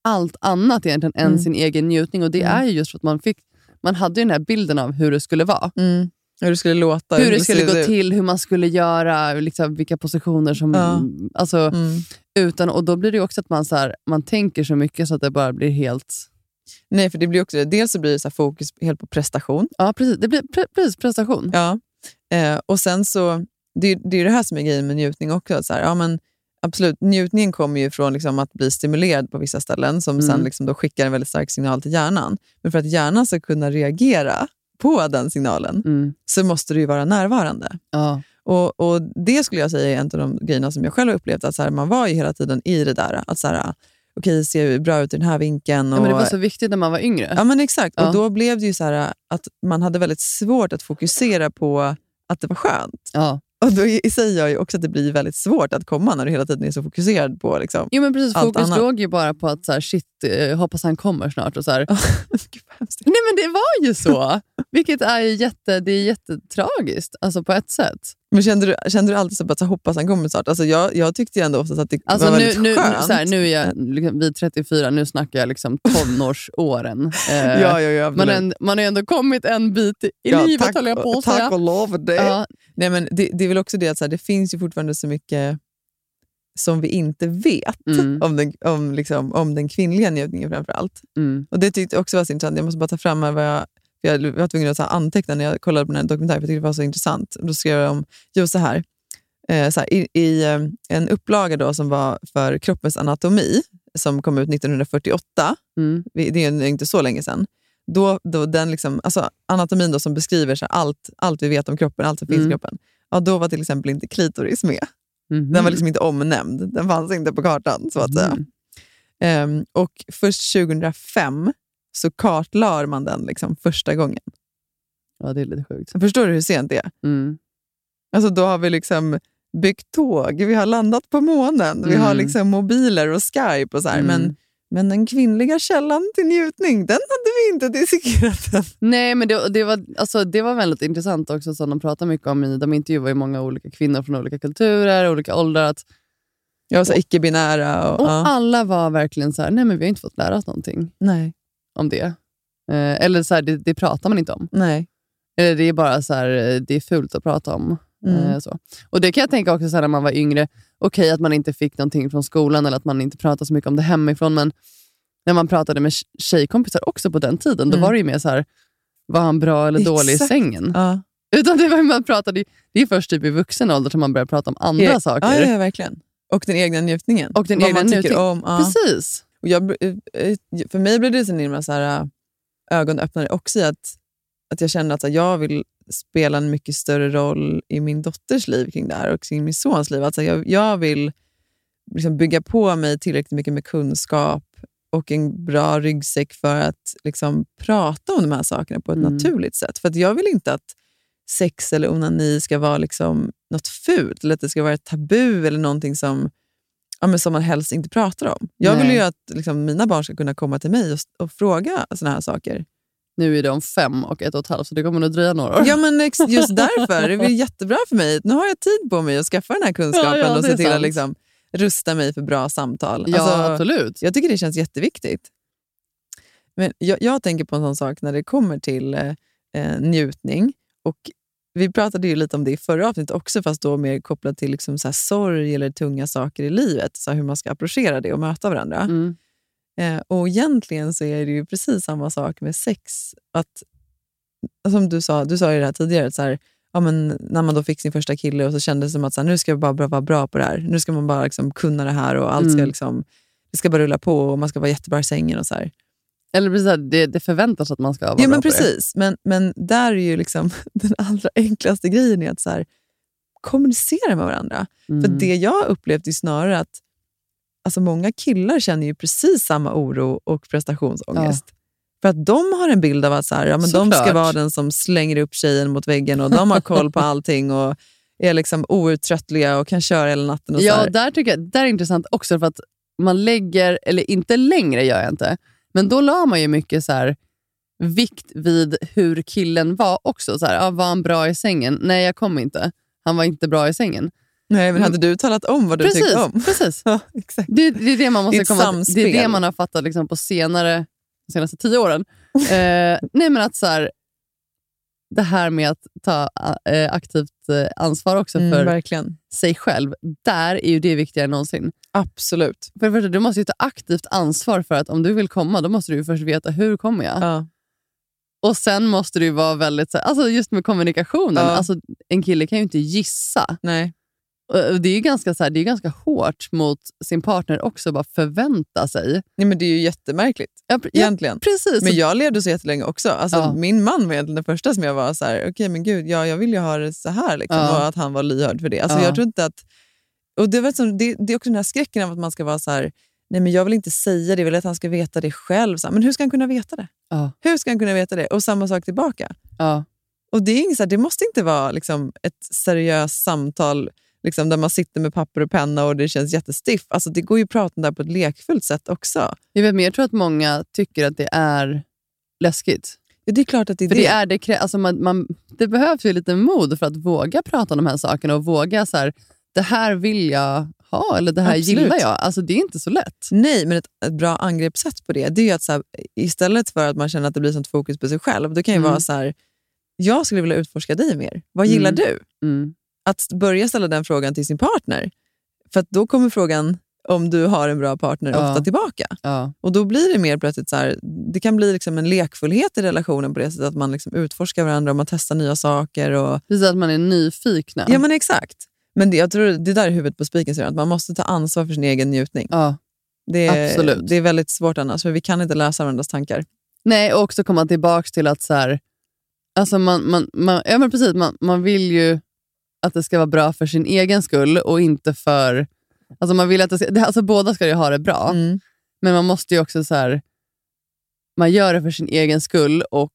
allt annat egentligen än Mm. sin egen njutning. Och Det Mm. är ju just för att man fick man hade ju den här bilden av hur det skulle vara. Mm. Hur det skulle låta. Hur det skulle gå ut. till, hur man skulle göra, liksom, vilka positioner som... Ja. Alltså, Mm. utan, och Då blir det också att man, så här, man tänker så mycket så att det bara blir helt... Nej, för det blir också. Dels så blir det så fokus helt på prestation. Ja, precis. Det blir pre, precis prestation. Ja. Eh, och sen så, det, är- det är det här som är grejen med njutning också. Så här, ja, men absolut, njutningen kommer ju från liksom att bli stimulerad på vissa ställen som sen Mm. liksom då skickar en väldigt stark signal till hjärnan. Men för att hjärnan ska kunna reagera på den signalen Mm. så måste du ju vara närvarande. Ja. Och, och Det skulle jag säga är en av de grejerna som jag själv har upplevt. Att så här, man var ju hela tiden i det där. Att så här, okej, ser bra ut i den här vinkeln. Ja, Och, men det var så viktigt när man var yngre. Ja, men exakt. Ja. Och Då blev det ju så här att man hade väldigt svårt att fokusera på att det var skönt. Ja. Och då sig gör ju också att det blir väldigt svårt att komma när du hela tiden är så fokuserad på liksom. Jo, men precis. Allt Fokus annat. låg ju bara på att så här, shit, eh, hoppas han kommer snart. Och så här. Gud. Nej, men det var ju så. Vilket är jätte, det är jättetragiskt, alltså på ett sätt. Men kände du, kände du alltid så att så hoppas han kommer snart? Alltså jag, jag tyckte ändå oftast att det Alltså var nu, väldigt nu, skönt. så här, nu är jag liksom, vid 34, nu snackar jag liksom tonårsåren. Eh, ja, ja, ja, man, har ändå- man har ju ändå kommit en bit i Ja, livet, tack, håller jag på att Tack säga. och lov för det. Ja, Nej, men det, det är väl också det att så här, det finns ju fortfarande så mycket som vi inte vet Mm. om, den, om, liksom, om den kvinnliga njutningen framför allt. Mm. Och Det tyckte jag också var så intressant. Jag måste bara ta fram här vad jag, jag var tvungen att så anteckna när jag kollade på den här dokumentären, för jag tyckte det var så intressant. Då skrev om, jo så här, eh, så här i, i eh, en upplaga då som var för kroppens anatomi, som kom ut 1948, Mm. det är inte så länge sedan, då, då den liksom, alltså anatomin då som beskriver så allt, allt vi vet om kroppen, allt som finns i Mm. kroppen, ja, då var till exempel inte klitoris med. Mhm. Den var liksom inte omnämnd. Den fanns inte på kartan, så att säga. Mm. Ehm, och först 2005 så kartlade man den liksom första gången. Ja, det är lite sjukt. Förstår du hur sent det är? Mm. Alltså, då har vi liksom byggt tåg, vi har landat på månen, vi har Mm. liksom mobiler och Skype och så här. Mm. Men, men den kvinnliga källan till njutning, den hade vi inte dissekerat än. Nej, men det, det, var, alltså, det var väldigt intressant också som de pratar mycket om. i De intervjuar ju många olika kvinnor från olika kulturer, olika åldrar. Att, Jag var så icke-binära. Och, och ja. alla var verkligen så här, nej men vi har inte fått lära oss någonting Nej, om det. Eh, eller så här, det, det pratar man inte om. nej. Eller det är bara så här, eh, det är fult att prata om. Mm. Eh, så. Och Det kan jag tänka också så här, när man var yngre. Okej att man inte fick någonting från skolan eller att man inte pratade så mycket om det hemifrån. Men när man pratade med tj- tjejkompisar också på den tiden, då Mm. var det ju mer så här, var han bra eller dålig i Exakt. sängen? Ja. Utan det var man pratade, det är först typ i vuxen ålder som man börjar prata om andra Ja, saker. Ja, ja, verkligen. Och den egna njutningen. Och den Vad egna man tycker njutningen. om. Ja. Precis. Och jag, eh, eh, för mig blev det så himla så här, äh, ögonöppnare också i att, att jag kände att här, jag vill spela en mycket större roll i min dotters liv kring det här och kring min sons liv. Alltså jag, jag vill liksom bygga på mig tillräckligt mycket med kunskap och en bra ryggsäck för att liksom prata om de här sakerna på ett Mm. naturligt sätt. För jag vill inte att sex eller onani ska vara liksom något fult eller att det ska vara ett tabu eller någonting som, ja, men som man helst inte pratar om. Jag vill Nej. ju att liksom, mina barn ska kunna komma till mig och, och fråga såna här saker. Nu är de fem och ett och ett halvt, så det kommer nog dröja några år. Ja, men just därför. Det är jättebra för mig. Nu har jag tid på mig att skaffa den här kunskapen Ja, ja, och se till att liksom, rusta mig för bra samtal. Ja, Alltså, absolut. Jag tycker det känns jätteviktigt. Men jag, jag tänker på en sån sak när det kommer till eh, eh, njutning. Och vi pratade ju lite om det i förra avsnittet också, fast då mer kopplat till liksom så sorg eller tunga saker i livet. Så hur man ska approchera det och möta varandra. Mm. Eh, och egentligen så är det ju precis samma sak med sex. Att, som du sa, du sa ju det här tidigare, så här, ja, men när man då fick sin första kille och så kändes det som att så här, nu ska jag bara vara bra på det här. Nu ska man bara liksom kunna det här och allt ska Mm. liksom, det ska bara rulla på och man ska vara jättebra i sängen. och så här. Eller precis, det, det förväntas att man ska vara Ja, bra men på det. precis. Men, men där är ju liksom den allra enklaste grejen är att så här, kommunicera med varandra. Mm. För det jag upplevt är snarare att alltså många killar känner ju precis samma oro och prestationsångest. För att de har en bild av att så här, ja, men de ska vara den som slänger upp tjejen mot väggen och de har koll på allting och är liksom outtröttliga och kan köra hela natten. Och Ja, där tycker jag där är intressant också för att man lägger, eller inte längre gör jag inte, men då la man ju mycket så här vikt vid hur killen var också. Så här, ja, var han bra i sängen? Nej, jag kom inte. Han var inte bra i sängen. Nej, men hade du talat om vad du precis, tyckte om? Precis. Ja, exakt. Det, det är det man måste komma Det är samspel. det man har fattat liksom på senare, de senaste tio åren. eh, nej, men att så här, det här med att ta eh, aktivt ansvar också Mm, för verkligen. sig själv, där är ju det viktigare än någonsin. Absolut. För det första, du måste ju ta aktivt ansvar för att om du vill komma, då måste du först veta hur kommer jag? Ja. Och sen måste du vara väldigt, alltså just med kommunikationen, Ja. alltså, en kille kan ju inte gissa. Nej. Det är ju ganska, så här, det är ganska hårt mot sin partner också, att bara förvänta sig. Nej, men det är ju jättemärkligt Ja, egentligen. precis. Men jag levde så jättelänge också. Alltså, Ja. Min man var egentligen den första som jag var så här, okej men gud, ja, jag vill ju ha det så här. Liksom, Ja. Och att han var lyhörd för det. Alltså, Ja. jag tror inte att, och det, var som, det, det är också den här skräcken av att man ska vara så här, nej men jag vill inte säga det, jag vill att han ska veta det själv. Så här, men hur ska han kunna veta det? Ja. Hur ska han kunna veta det? Och samma sak tillbaka. Ja. Och det, är inget så här, det måste inte vara liksom, ett seriöst samtal liksom, där man sitter med papper och penna och det känns jättestiff. Alltså, det går ju att prata om det här på ett lekfullt sätt också. Jag, vet, men jag tror att många tycker att det är läskigt. Ja, det är klart att det är För det. det, är det, alltså man, man, det behövs ju lite mod för att våga prata om de här sakerna och våga så här, det här vill jag ha eller det här Absolut. gillar jag. Alltså det är inte så lätt. Nej, men ett, ett bra angreppssätt på det, det är att så här, istället för att man känner att det blir sånt fokus på sig själv, då kan ju Mm. vara så här, jag skulle vilja utforska dig mer. Vad gillar Mm. du? Mm. Att börja ställa den frågan till sin partner. För då kommer frågan om du har en bra partner Ja. ofta tillbaka. Ja. Och då blir det mer plötsligt så här, det kan bli liksom en lekfullhet i relationen på det sättet att man liksom utforskar varandra och man testar nya saker. Och, Precis att man är nyfikna. ja men exakt. Men det, jag tror det där är huvudet på spiken, att man måste ta ansvar för sin egen njutning. Ja. Det är, Absolut. det är väldigt svårt annars, för vi kan inte läsa varandras tankar. Nej, och också komma tillbaka till att så här, alltså man, man, man, ja, men precis, man, man vill ju att det ska vara bra för sin egen skull och inte för... Alltså man vill att det ska, alltså båda ska ju ha det bra, Mm. men man måste ju också så här, man gör det för sin egen skull och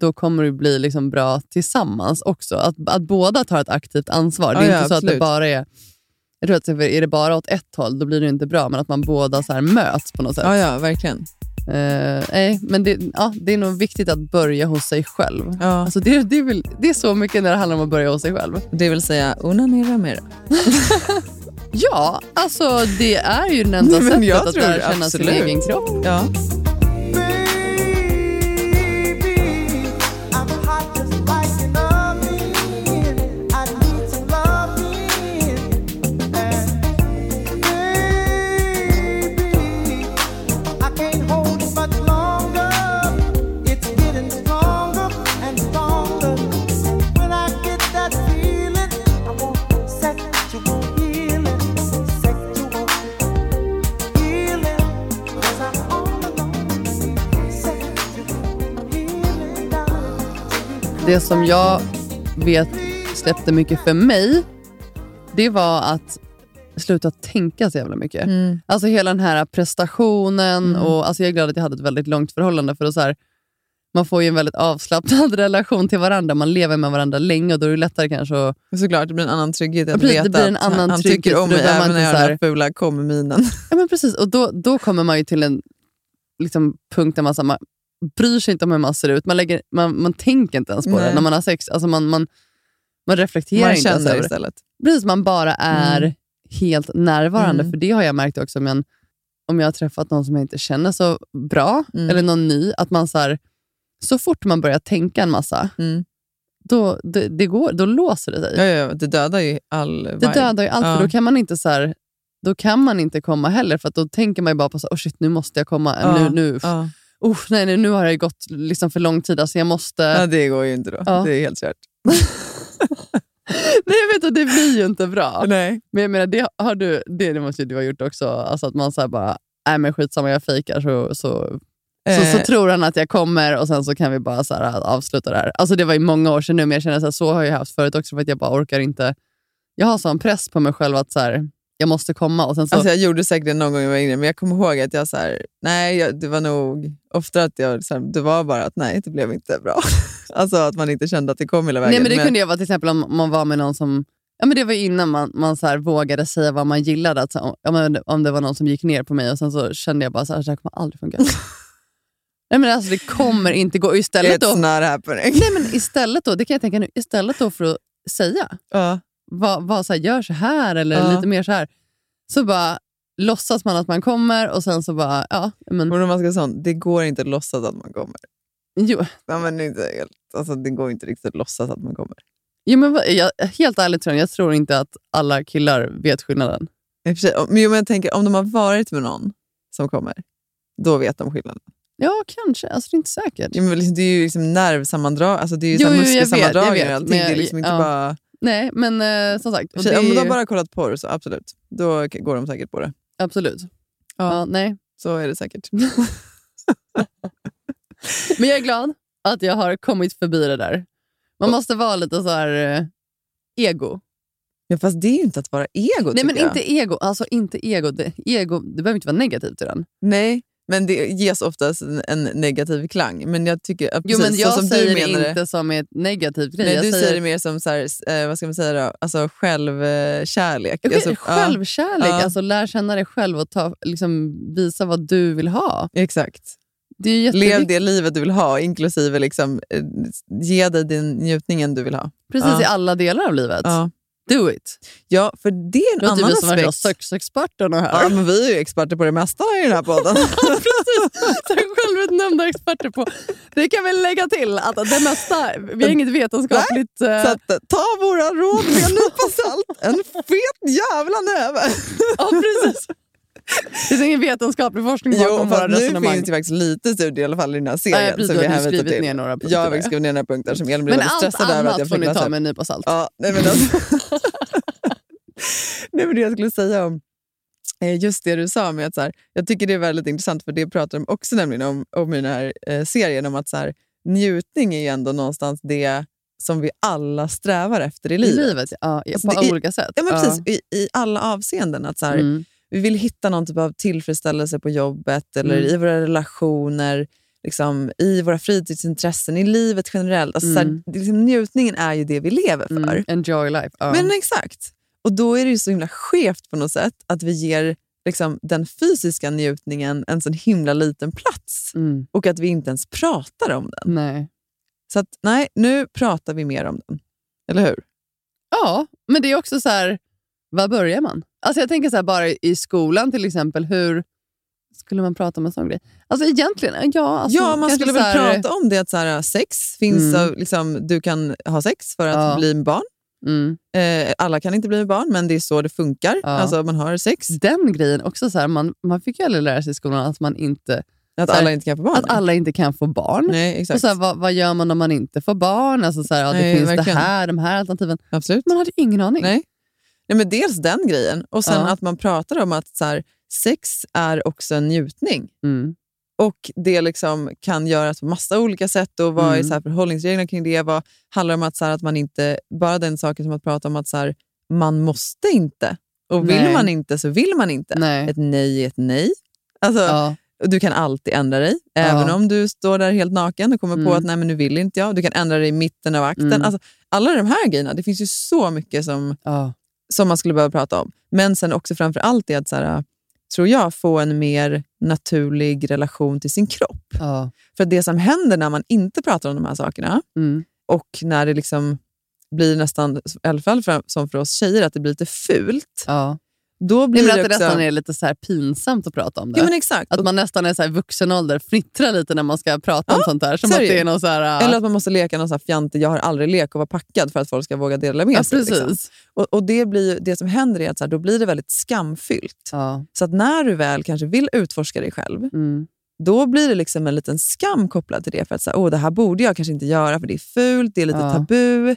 då kommer det bli liksom bra tillsammans också. Att, att båda tar ett aktivt ansvar. Det är Ja, ja, inte så att det absolut. bara är... Jag tror att är det bara åt ett håll, då blir det inte bra, men att man båda så möts på något sätt. Ja, ja, verkligen. Eh, nej, men det, ja, det är nog viktigt att börja hos sig själv. Ja. Alltså det, det, är väl, det är så mycket när det handlar om att börja hos sig själv. Det vill säga, onanera mera. Ja, alltså det är ju den enda sättet att lära känna sin egen kropp. Ja. Det som jag vet släppte mycket för mig, det var att sluta tänka så jävla mycket. Mm. Alltså hela den här prestationen. och alltså Jag är glad att jag hade ett väldigt långt förhållande. för att så här, Man får ju en väldigt avslappnad relation till varandra. Man lever med varandra länge och då är det lättare kanske att... Såklart, det blir en annan trygghet att precis, det veta blir en annan han, trygghet, tycker om mig även när jag har den här fula kommer-minen. Ja, men precis. Och då, då kommer man ju till en liksom, punkt där man, så här, man bryr sig inte om hur man ser ut. Man, lägger, man, man tänker inte ens på det Nej. när man har sex. Alltså man, man, man reflekterar Man inte ens över det. istället. Precis, man bara är Mm. helt närvarande. Mm. För det har jag märkt också om jag, om jag har träffat någon som jag inte känner så bra, Mm. eller någon ny, att man så, här, så fort man börjar tänka en massa, Mm. då, det, det går, då låser det sig. Ja, ja, det dödar ju all Det vibe. dödar ju allt, Ja. för då kan man inte så här, då kan man inte komma heller, för att då tänker man ju bara på så, oh shit, nu måste jag komma. Ja, Nu, nu, ja. Oh, nej, nej, nu har det gått liksom för lång tid, alltså jag måste... Ja, det går ju inte då. Ja. Det är helt kört. nej, jag vet att det blir ju inte bra. Nej. Men jag menar, det, har du, det, det måste ju du ha gjort också. Alltså att man så bara, nej men skitsamma, jag fejkar så, så, så, så Eh. tror han att jag kommer och sen så kan vi bara så här, avsluta det här. Alltså det var ju många år sedan nu, men jag känner så, här, så har jag haft förut också för att jag bara orkar inte. Jag har sån press på mig själv att så här, jag måste komma och sen så... Alltså jag gjorde säkert det någon gång jag var yngre, men jag kommer ihåg att jag så här, nej, jag, det var nog ofta att jag, så här, det var bara att nej, det blev inte bra. alltså att man inte kände att det kom hela vägen. nej men det kunde ju vara till exempel om man var med någon som Ja, men det var innan man, man så vågade säga vad man gillade. Att, så, om- men om det var någon som gick ner på mig och sen så kände jag bara här, det här kommer aldrig funka. Nej, men alltså, det kommer inte gå. Istället It's då, not happening. nej, men istället då, det kan jag tänka nu, istället då för att säga, Ja. Vad, vad, så här, gör så här eller Ja. lite mer så här, så bara låtsas man att man kommer och sen så bara, ja, men om man ska sån, det går inte att låtsas att man kommer. jo. Ja, men inte helt, alltså, det går inte riktigt att låtsas att man kommer. Jo, men jag, helt ärligt jag, tror inte att alla killar vet skillnaden. I och Men jo, jag tänker, om de har varit med någon som kommer, då vet de skillnaden. Ja, kanske. Alltså, det är inte säkert. Ja, men liksom, det är ju liksom nervsammandrag, alltså det är ju Jo, jo, vet, och allting. men det är liksom inte ja. bara... Nej, men eh, som sagt. Sig, det Om de bara kollat porr så absolut, då går de säkert på det. Absolut. Ja. Ja, nej. Så är det säkert. Men jag är glad att jag har kommit förbi det där. Man måste vara lite så här eh, ego. Ja, fast det är ju inte att vara ego, Nej, men jag. inte ego. Alltså inte ego. Det, ego. det behöver inte vara negativt i den. Nej, men det ges oftast en, en negativ klang. Men jag tycker, Jo, precis, men jag så som säger du det menar inte som ett negativt grej. Nej, jag du säger, det mer som så här, eh, vad ska man säga då? Alltså självkärlek. Alltså, ja, Självkärlek. Ja. Alltså, lär känna dig själv och ta, liksom, visa vad du vill ha. exakt. Det Lev det livet du vill ha, inklusive liksom, eh, ge dig den njutningen du vill ha. Precis Ja. i alla delar av livet. Ja. Do it. Ja, för det är en Det låter annan vi som värsta aspekt. sexexperterna här. Ja, men vi är ju experter på det mesta i den här podden. Så Självutnämnda experter på. Det kan vi lägga till, att det mesta, vi har inget vetenskapligt... eh, Så att, eh, ta våra råd med en nypa salt. En fet jävla näve! Ja, precis. Det finns ingen vetenskaplig forskning bakom våra nu resonemang. finns det faktiskt lite studier i alla fall i den här serien. Ja, precis, som vi har skrivit till. ner några punkter Jag har skrivit ner några punkter som Elin blev Men väldigt allt stressad över att annat jag får ni ta med en nypa salt. Ja, nej, men alltså, nej, men det jag skulle säga om eh, just det du sa med att så här, jag tycker det är väldigt intressant för det pratar de också nämligen om, om i den här eh, serien om att så här, njutning är ju ändå någonstans det som vi alla strävar efter i I livet. livet, ja. Alltså, på är- olika sätt. Ja, men precis, i, I alla avseenden. Att så här, Mm. Vi vill hitta någon typ av tillfredsställelse på jobbet eller Mm. i våra relationer, liksom, i våra fritidsintressen, i livet generellt. Alltså, så här, Mm. liksom, njutningen är ju det vi lever för. Mm. Enjoy life. Ja. Men exakt. Och då är det ju så himla skevt på något sätt att vi ger liksom, den fysiska njutningen en sån himla liten plats Mm. och att vi inte ens pratar om den. Nej. Så att, nej, nu pratar vi mer om den. Eller hur? Ja, men det är också så här, var börjar man? Alltså jag tänker så här, bara i skolan till exempel, hur skulle man prata om en sån grej? Alltså egentligen, ja. Alltså, ja, man skulle väl här- prata om det att så här, sex finns, Mm. liksom, du kan ha sex för att Ja. bli med barn. Mm. Eh, alla kan inte bli barn, men det är så det funkar. Ja. Alltså man har sex. Den grejen också, så här, man, man fick ju aldrig lära sig i skolan att man inte Att här, alla inte kan få barn. att alla inte kan få barn. Nej, exakt. Och så här, vad, vad gör man om man inte får barn? Alltså så här, ja, det Nej, finns verkligen. det här, de här alternativen. Absolut. Man hade ingen aning. Nej. Nej, men dels den grejen och sen Ja. att man pratar om att så här, sex är också en njutning. Mm. Och det liksom kan göras på massa olika sätt. Och vad är Mm. så här förhållningsreglerna kring det? Vad handlar om att, så här, att man inte... Bara den saken som att prata om att så här, man måste inte. Och vill Nej. man inte så vill man inte. Nej. Ett nej är ett nej. Alltså, Ja. Du kan alltid ändra dig, även om du står där helt naken och kommer på Mm. att nej, men nu vill inte jag. Du kan ändra dig i mitten av akten. Mm. Alltså, alla de här grejerna, det finns ju så mycket som, Ja. Som man skulle behöva prata om. Men sen också framför allt det att, så här, tror jag, få en mer naturlig relation till sin kropp. Ja. För det som händer när man inte pratar om de här sakerna Mm. och när det liksom blir nästan, i alla fall för, som för oss tjejer, att det blir lite fult. Ja. Då blir Nej, det också... nästan är lite så här pinsamt att prata om det. Ja, men exakt. Att man nästan är så här vuxen ålder, fnittrar lite när man ska prata om Ja, sånt där. Som så att det är någon så här... äh, Eller att man måste leka någon sån här fjantig, jag har aldrig lek och vara packad för att folk ska våga dela med ja, sig. precis. Liksom. Och, och det, blir, det som händer är att så här, då blir det väldigt skamfyllt. Ja. Så att när du väl kanske vill utforska dig själv, Mm. då blir det liksom en liten skam kopplad till det. För att så här, Åh, det här borde jag kanske inte göra för det är fult, det är lite tabu.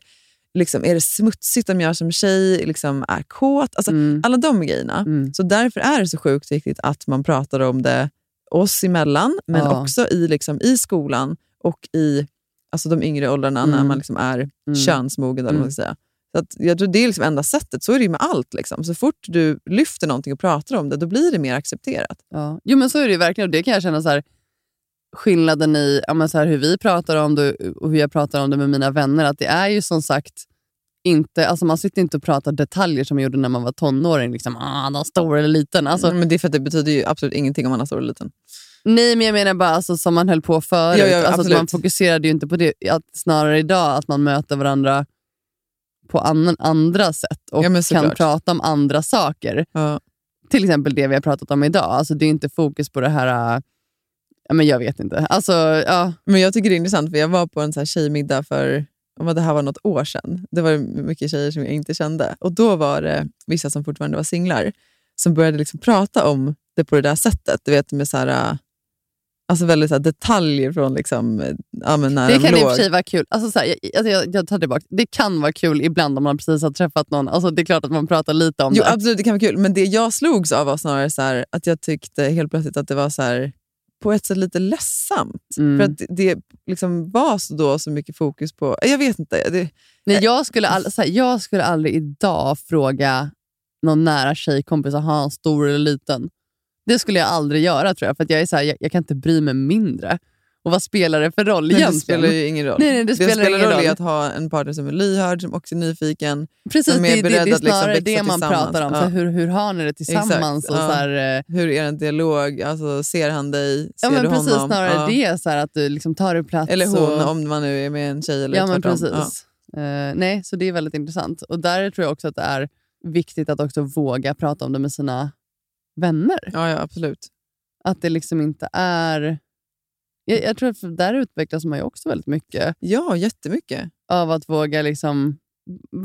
Liksom, är det smutsigt om jag som tjej liksom är kåt? Alltså, Mm. Alla de grejerna. Mm. Så därför är det så sjukt viktigt att man pratar om det oss emellan, men Ja. också i, liksom, i skolan och i alltså, de yngre åldrarna när Mm. man liksom är Mm. könsmogen. Eller man ska säga. Så att, jag tror det är liksom enda sättet. Så är det med allt. Liksom. Så fort du lyfter någonting och pratar om det, då blir det mer accepterat. Ja. Jo, men så är det verkligen. Och det kan jag känna så här, skillnaden i ja, men så här, hur vi pratar om det och hur jag pratar om det med mina vänner. Att det är ju som sagt inte, alltså man sitter inte och pratar detaljer som man gjorde när man var tonåring. Liksom, ah, de stor eller liten. Alltså, men det är för att det betyder ju absolut ingenting om man har stor eller liten. Nej, men jag menar bara alltså, som man höll på förut. Ja, ja, alltså, man fokuserade ju inte på det. Att snarare idag att man möter varandra på an, andra sätt och Ja, kan prata om andra saker. Till exempel det vi har pratat om idag. Alltså, det är inte fokus på det här... Ja, men jag vet inte. Alltså, ja. Men jag tycker det är intressant, för jag var på en så här tjejmiddag för det här var något år sedan. Det var mycket tjejer som jag inte kände. Och Då var det vissa som fortfarande var singlar som började liksom prata om det på det där sättet. Du vet med så här, alltså väldigt så detaljer från liksom, ja, men när Det de kan i och för sig vara kul. Alltså, så här, jag, alltså, jag, jag tar tillbaka. Det kan vara kul ibland om man precis har träffat någon. Alltså, det är klart att man pratar lite om Jo, det. absolut, det kan vara kul. Men det jag slogs av var snarare så här, att jag tyckte helt plötsligt att det var så här, på ett sätt lite ledsamt. Mm. För att det liksom var så, då så mycket fokus på... Jag vet inte. Det, Nej, jag, skulle all, här, jag skulle aldrig idag fråga någon nära tjejkompis, har han stor eller liten? Det skulle jag aldrig göra tror jag, för att jag, är så här, jag, jag kan inte bry mig mindre. Och vad spelar det för roll egentligen? det spelar ju ingen roll. Nej, nej, det spelar ingen roll, i att ha en partner som är lyhörd, som också är nyfiken. Precis, som det, är det, det beredd är att liksom snarare det man pratar om. Så Ja. här, hur, hur har ni det tillsammans? Exakt, och ja. så här, eh, Hur är en dialog? Alltså, ser han dig? Ser ja, men du precis, honom? snarare Ja. det, så här, att du liksom tar dig plats. Eller hon, och, om man nu är med en tjej eller Ja, men tvärtom. precis. Eh, nej, så det är väldigt intressant. Och där tror jag också att det är viktigt att också våga prata om det med sina vänner. Ja, ja, absolut. Att det liksom inte är... Jag, jag tror att där utvecklas man ju också väldigt mycket Ja, jättemycket. av att våga liksom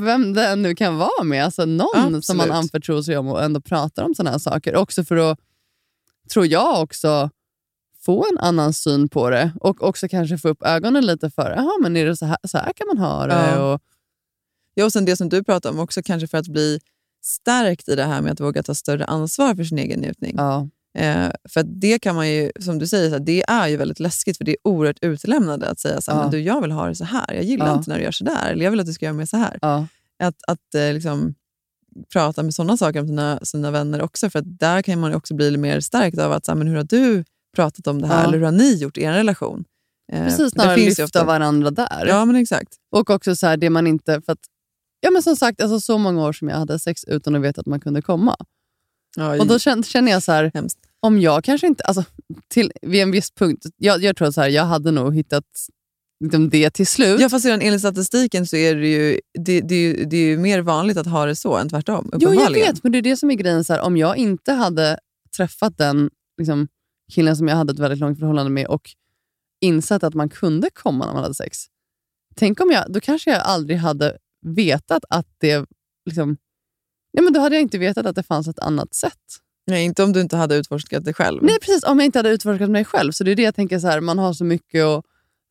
vem det nu kan vara med. Alltså någon som man Absolut. anförtror sig om och ändå pratar om sådana här saker. Också för att, tror jag, också få en annan syn på det och också kanske få upp ögonen lite för, jaha, men är det så här, så här kan man ha det? Ja. Och, Ja, och sen det som du pratar om också, kanske för att bli stärkt i det här med att våga ta större ansvar för sin egen njutning. ja. Eh, för det kan man ju, som du säger, så här, det är ju väldigt läskigt för det är oerhört utlämnande att säga så här, Ja. men du, jag vill ha det så här. Jag gillar Ja. inte när du gör så där. Eller jag vill att du ska göra mer så här. Ja. Att, att eh, liksom, prata med sådana saker om sina, sina vänner också. För där kan man också bli lite mer stärkt av att så här, men hur har du pratat om det här? Eller hur har ni gjort i er relation? Eh, Precis, det snarare lyfta ofta- varandra där. Ja, men exakt. Och också så här, det man inte... För att, ja, men som sagt, alltså, så många år som jag hade sex utan att veta att man kunde komma. Ja, Och då känner, jag så här, Hemskt. om jag kanske inte... Alltså, till, vid en viss punkt, jag, jag tror så här, jag hade nog hittat liksom, det till slut. Ja, fast redan enligt statistiken så är det ju, det, det, är ju, det är ju mer vanligt att ha det så än tvärtom. Jo, jag vet, men det är det som är grejen. Så här, om jag inte hade träffat den liksom, killen som jag hade ett väldigt långt förhållande med och insett att man kunde komma när man hade sex. Tänk om jag, då kanske jag aldrig hade vetat att det... Liksom, nej, men då hade jag inte vetat att det fanns ett annat sätt. Nej, inte om du inte hade utforskat det själv. Nej, precis. Om jag inte hade utforskat mig själv. Så det är det jag tänker, så här, man har så mycket att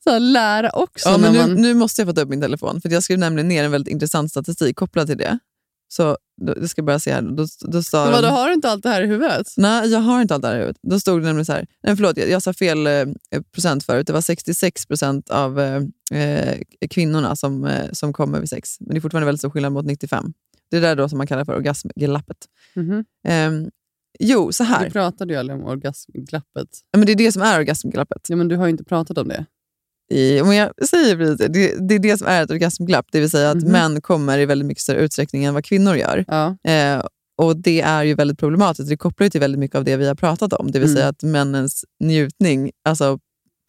så här, lära också. Ja, men nu, man, nu måste jag få ta upp min telefon, för jag skrev nämligen ner en väldigt intressant statistik kopplad till det. Så då, jag ska bara se här. Då, då sa men vadå, de- har du inte allt det här i huvudet? Nej, jag har inte allt det här i huvudet. Då stod det nämligen så här. Nej, förlåt, jag, jag sa fel eh, procent förut. Det var 66 procent av eh, eh, kvinnorna som, eh, som kommer vid sex. Men det är fortfarande väldigt stor skillnad mot 95. Det är där då som man kallar för orgasmglappet. Mhm. Ehm, jo, så här. Du pratade ju aldrig om orgasmglappet. Ja, men det är det som är orgasmglappet. Ja, men du har ju inte pratat om det. I, om jag säger precis det, det, det är det som är ett orgasmglapp. Det vill säga att Mhm. män kommer i väldigt mycket större utsträckning än vad kvinnor gör. Ja. Eh, och Det är ju väldigt problematiskt. Det kopplar ju till väldigt mycket av det vi har pratat om. Det vill Mm. säga att männens njutning alltså,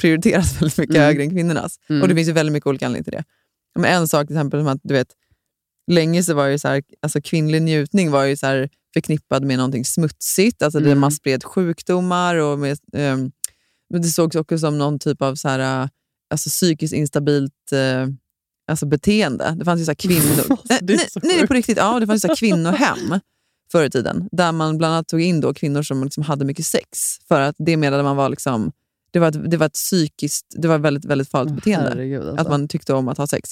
prioriteras väldigt mycket Mm. högre än kvinnornas. Mm. Och Det finns ju väldigt mycket olika anledningar till det. Men en sak till exempel som att du vet, länge så var ju så här, alltså kvinnlig njutning var ju så här förknippad med någonting smutsigt. Alltså det Mm. man spred sjukdomar och med, men det sågs också som någon typ av så här, alltså psykiskt instabilt eh, alltså beteende. Det fanns ju så kvinnor... Alltså, det nej, nej, på riktigt. Ja, det fanns ju så kvinnohem förr i tiden, där man bland annat tog in då kvinnor som liksom hade mycket sex. För att det menade man var liksom, det var ett, det var ett psykiskt, det var ett väldigt, väldigt farligt beteende. Herregud, alltså. Att man tyckte om att ha sex.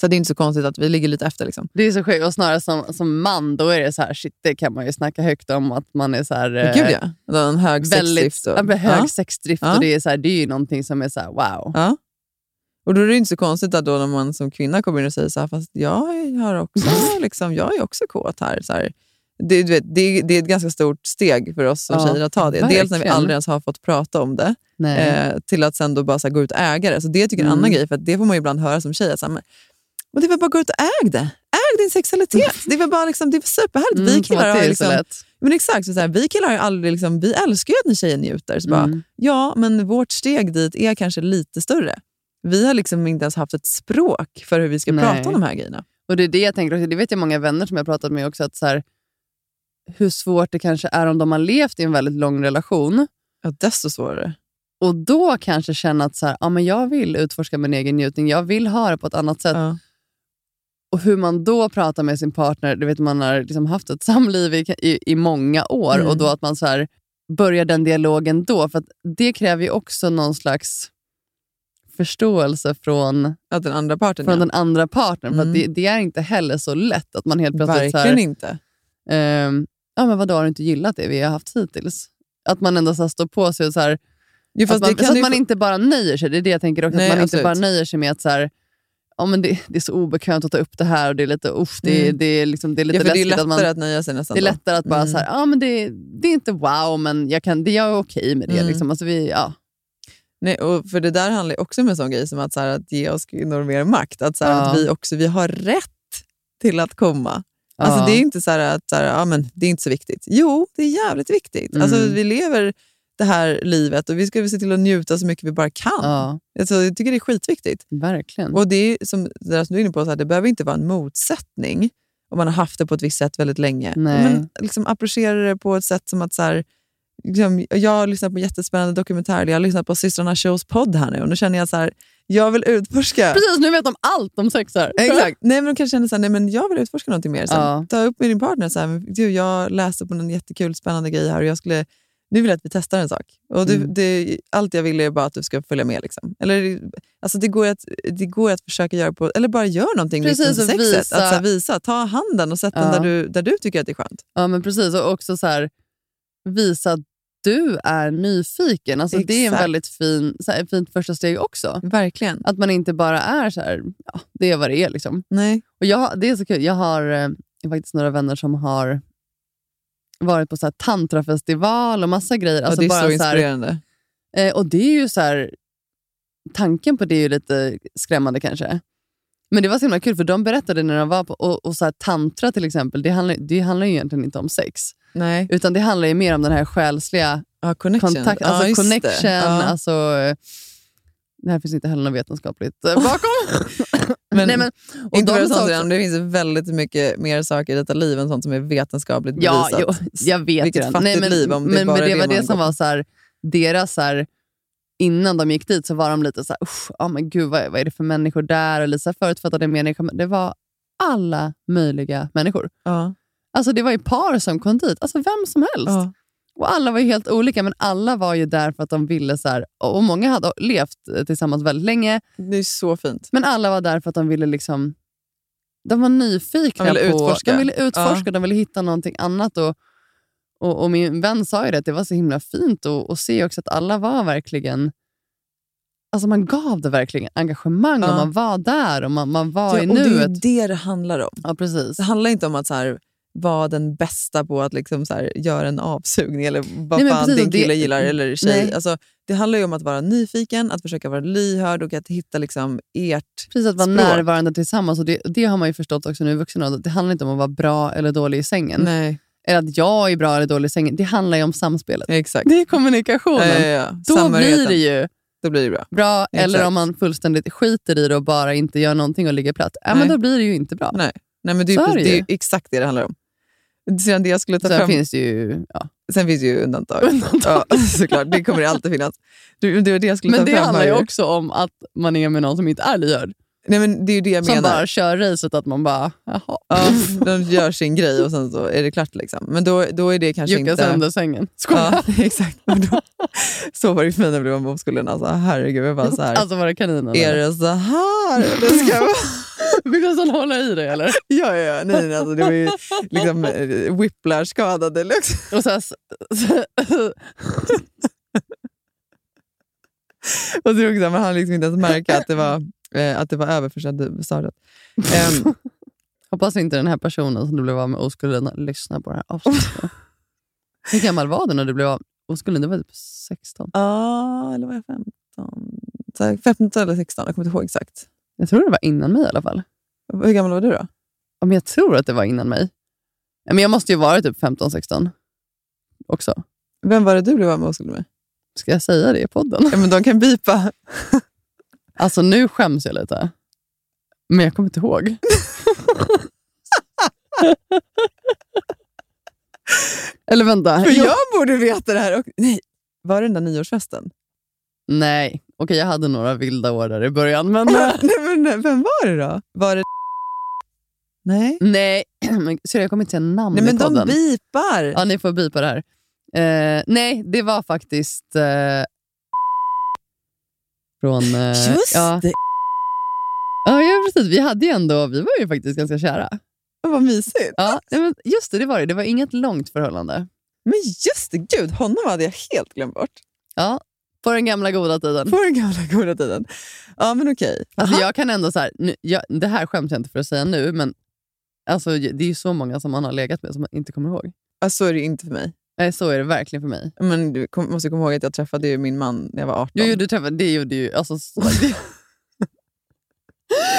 Så det är inte så konstigt att vi ligger lite efter. Liksom. Det är så sjukt. Och snarare som, som man, då är det så här, shit, det kan man ju snacka högt om att man är så här... Eh, Gud ja, en hög väldigt, sexdrift. Och, ja, hög ja. sexdrift Ja. och det är, så här, det är ju någonting som är så här, wow. Ja. Och då är det inte så konstigt att då när man som kvinna kommer in och säger så här, fast jag, har också, liksom, jag är också kåt här. Så här. Det, vet, det, det är ett ganska stort steg för oss som Ja, tjejer att ta det. Dels när vi verkligen. aldrig ens har fått prata om det, eh, till att sen då bara så här, gå ut och äga det. Så det tycker jag är en Mm. annan grej, för det får man ju ibland höra som tjej. Att, så här, men, det är väl bara att gå ut och äg det. Äg din sexualitet. Det är väl bara liksom, det är superhärligt. Mm, vi killar har liksom, men exakt, så här, vi killar har aldrig, liksom, vi älskar ju att ni tjejer njuter. Så bara, Mm. ja, men vårt steg dit är kanske lite större. Vi har liksom inte ens haft ett språk för hur vi ska Nej. prata om de här grejerna. Och Det är det jag tänker också. Det vet jag många vänner som jag har pratat med också. Att så här, hur svårt det kanske är om de har levt i en väldigt lång relation. Ja, desto svårare. Och då kanske känna att så här, ja, men jag vill utforska min egen njutning. Jag vill ha det på ett annat sätt. Ja. Och hur man då pratar med sin partner. Du vet, man har liksom haft ett samliv i, i, i många år Mm. och då att man så här, börjar den dialogen då. För att det kräver ju också någon slags förståelse från, Att den andra parten, från ja. den andra partnern. För Mm. att det, det är inte heller så lätt att man helt plötsligt... Verkligen här, inte. ehm, ja, men vadå, har du inte gillat det vi har haft hittills? Att man ändå så här står på sig och så här, Jo, att man, det så att man inte bara nöjer sig. Det är det jag tänker också. Nej, att man absolut. inte bara nöjer sig med att så här, ja, men det, det är så obekvämt att ta upp det här och det är lite, usch, det, Mm. det, är, liksom, det är lite ja, för det är läskigt. lättare att man, att nöja sig nästan det är då. lättare att bara Mm. så här, ja, men det, det är inte wow, men jag, kan, det, jag är okej med det. Mm. Liksom. Alltså vi, ja. Nej, och för det där handlar också om en sån grej som att, så här, att ge oss kvinnor mer makt. Att, så här, Ja. att vi också vi har rätt till att komma. Alltså, Ja. Det är inte så här att så här, ja, men det är inte så viktigt. Jo, det är jävligt viktigt. Mm. Alltså, vi lever det här livet och vi ska se till att njuta så mycket vi bara kan. Ja, Alltså, jag tycker det är skitviktigt. verkligen. Och det är som, det där som du är inne på, så här, det behöver inte vara en motsättning om man har haft det på ett visst sätt väldigt länge. Nej. Men liksom approchera det på ett sätt som att så här, liksom, jag har lyssnat på jättespännande dokumentärer, jag har lyssnat på systrarna Shows podd här nu och nu känner jag så här, jag vill utforska. Precis, nu vet de allt om sex här. Exakt. Nej, men de kanske känner så här, nej, men jag vill utforska någonting mer. Så Ja. Ta upp med din partner. Så här, du, jag läste på en jättekul, spännande grej här och jag skulle, nu vill jag att vi testar en sak. Och du, Mm. det, allt jag vill är bara att du ska följa med. Liksom. Eller, alltså, det, går att, det går att försöka göra på, eller bara gör någonting Precis, nytt under sexet. visa- Att, här, visa. Ta handen och sätt den Ja. där du, där du tycker att det är skönt. Ja, men precis. Och också så här, visa att du är nyfiken. Alltså, det är en väldigt fin, så här, ett fint första steg också. Verkligen. Att man inte bara är så här, ja, det är vad det är. Liksom. Nej. Och jag, det är så kul. Jag har eh, faktiskt några vänner som har varit på så här, tantrafestival och massa grejer. Alltså och det är bara så här, inspirerande. Eh, och det är ju så här, tanken på det är ju lite skrämmande kanske. Men det var så himla kul för de berättade när de var på, och, och så här, tantra till exempel, det handlar, det handlar ju egentligen inte om sex. Nej. Utan det handlar ju mer om den här själsliga Ja, connection. kontakt, Ja, alltså det. connection. Ja. Alltså, det här finns inte heller något vetenskapligt eh, bakom. Men, Nej, men, och inte de sånt det finns väldigt mycket mer saker i detta liv än sånt som är vetenskapligt Ja, bevisat. jo, jag vet Vilket det. fattigt Nej, men, liv om det men, bara men är det var det som går var så här, deras... Så här, innan de gick dit så var de lite så här, "Usch, ja, men gud, vad, vad är det för människor där? Och lite så här förutfattade meningar. Men Det var alla möjliga människor. Ja. Alltså Det var ju par som kom dit, alltså vem som helst. Ja. Och Alla var helt olika, men alla var ju där för att de ville... så här, och Många hade levt eh, tillsammans väldigt länge, Det är så fint. men alla var där för att de ville liksom... De var nyfikna De ville på... utforska. De ville utforska, Ja. de ville hitta någonting annat. Och, och, och Min vän sa ju det, att det var så himla fint att och se också att alla var verkligen... Alltså man gav det verkligen engagemang och Ja. man var där och man, man var Ja, i och det är ju nuet. det det handlar om. Ja, precis. Det handlar inte om att så här, vara den bästa på att liksom så här, göra en avsugning eller vad Nej, fan precis, din och det- kille gillar eller tjej. Nej. Alltså, det handlar ju om att vara nyfiken, att försöka vara lyhörd och att hitta liksom ert Precis, att vara språk. närvarande tillsammans. Och det, det har man ju förstått också nu i vuxen ålder. Det handlar inte om att vara bra eller dålig i sängen. Nej, Eller att jag är bra eller dålig i sängen. Det handlar ju om samspelet. exakt. Det är kommunikationen. Ja, ja, ja. Då blir det ju Då blir det bra. bra. Eller om man fullständigt skiter i det och bara inte gör någonting och ligger platt. Ja, men då blir det ju inte bra. Nej, Nej men det är, ju det är exakt det det handlar om. Sen det jag skulle ta Sen fram... finns det ju... Ja. Sen finns det ju undantag. Undantag. Ja, såklart, det kommer det alltid finnas. Det, det det jag skulle Men ta det fram handlar ju. också om att man är med någon som inte är lyhörd. Nej, men det är ju det jag Som menar. bara kör racet att man bara, jaha. Ja, de gör sin grej och sen så är det klart. Liksom. Men då, då är det kanske Jucka inte... sönder sängen. Skoja. Ja, exakt. Men då, så var det för mig när var på skolan. Alltså, herregud, jag bara så här. Alltså var det kaninen? är det så här det ska vara? Fick nästan hålla i dig eller? Ja, ja. Nej, nej, alltså, det var ju liksom eh, whiplash-skadade. Liksom. Och så här, Och så man hann liksom inte ens märka att det var, eh, att det var över förrän det startat. Ehm, Hoppas inte den här personen som du blev av med oskulden lyssnar på det här avsnittet. Hur gammal var du när du blev av oskulden? Du var typ 16. Ja, eller var jag 15? Så här, 15 eller 16, jag kommer inte ihåg exakt. Jag tror det var innan mig i alla fall. Hur gammal var du då? Ja, men jag tror att det var innan mig. Men jag måste ju vara typ 15-16 också. Vem var det du blev av med oskulden med? Ska jag säga det i podden? Ja, men de kan bipa. Alltså nu skäms jag lite. Men jag kommer inte ihåg. Eller vänta. För Jo. jag borde veta det här. Och, nej, var det den där nyårsfesten? Nej, okej jag hade några vilda år där i början. Men, nej, men, nej, vem var det då? Var det Nej. nej, så jag kommer inte säga namn Nej, men i de podden. bipar. Ja, ni får bipa det här. Eh, nej, det var faktiskt... Eh, från... Eh, Just ja. det. Ja, ja, precis. Vi, hade ju ändå, vi var ju faktiskt ganska kära. Vad mysigt. Ja, men just det, det var det. Det var inget långt förhållande. Men just det, gud, honom hade jag helt glömt bort. Ja, på den gamla goda tiden. På den gamla goda tiden. Ja, men okej. Alltså, jag kan ändå så här, nu, jag, det här skäms jag inte för att säga nu, men alltså, det är ju så många som man har legat med som man inte kommer ihåg. Ja, så är det inte för mig. Nej, så är det verkligen för mig. Men du kom, måste komma ihåg att jag träffade min man när jag var 18. Jo, du träffade, det gjorde ju... Alltså, så, det,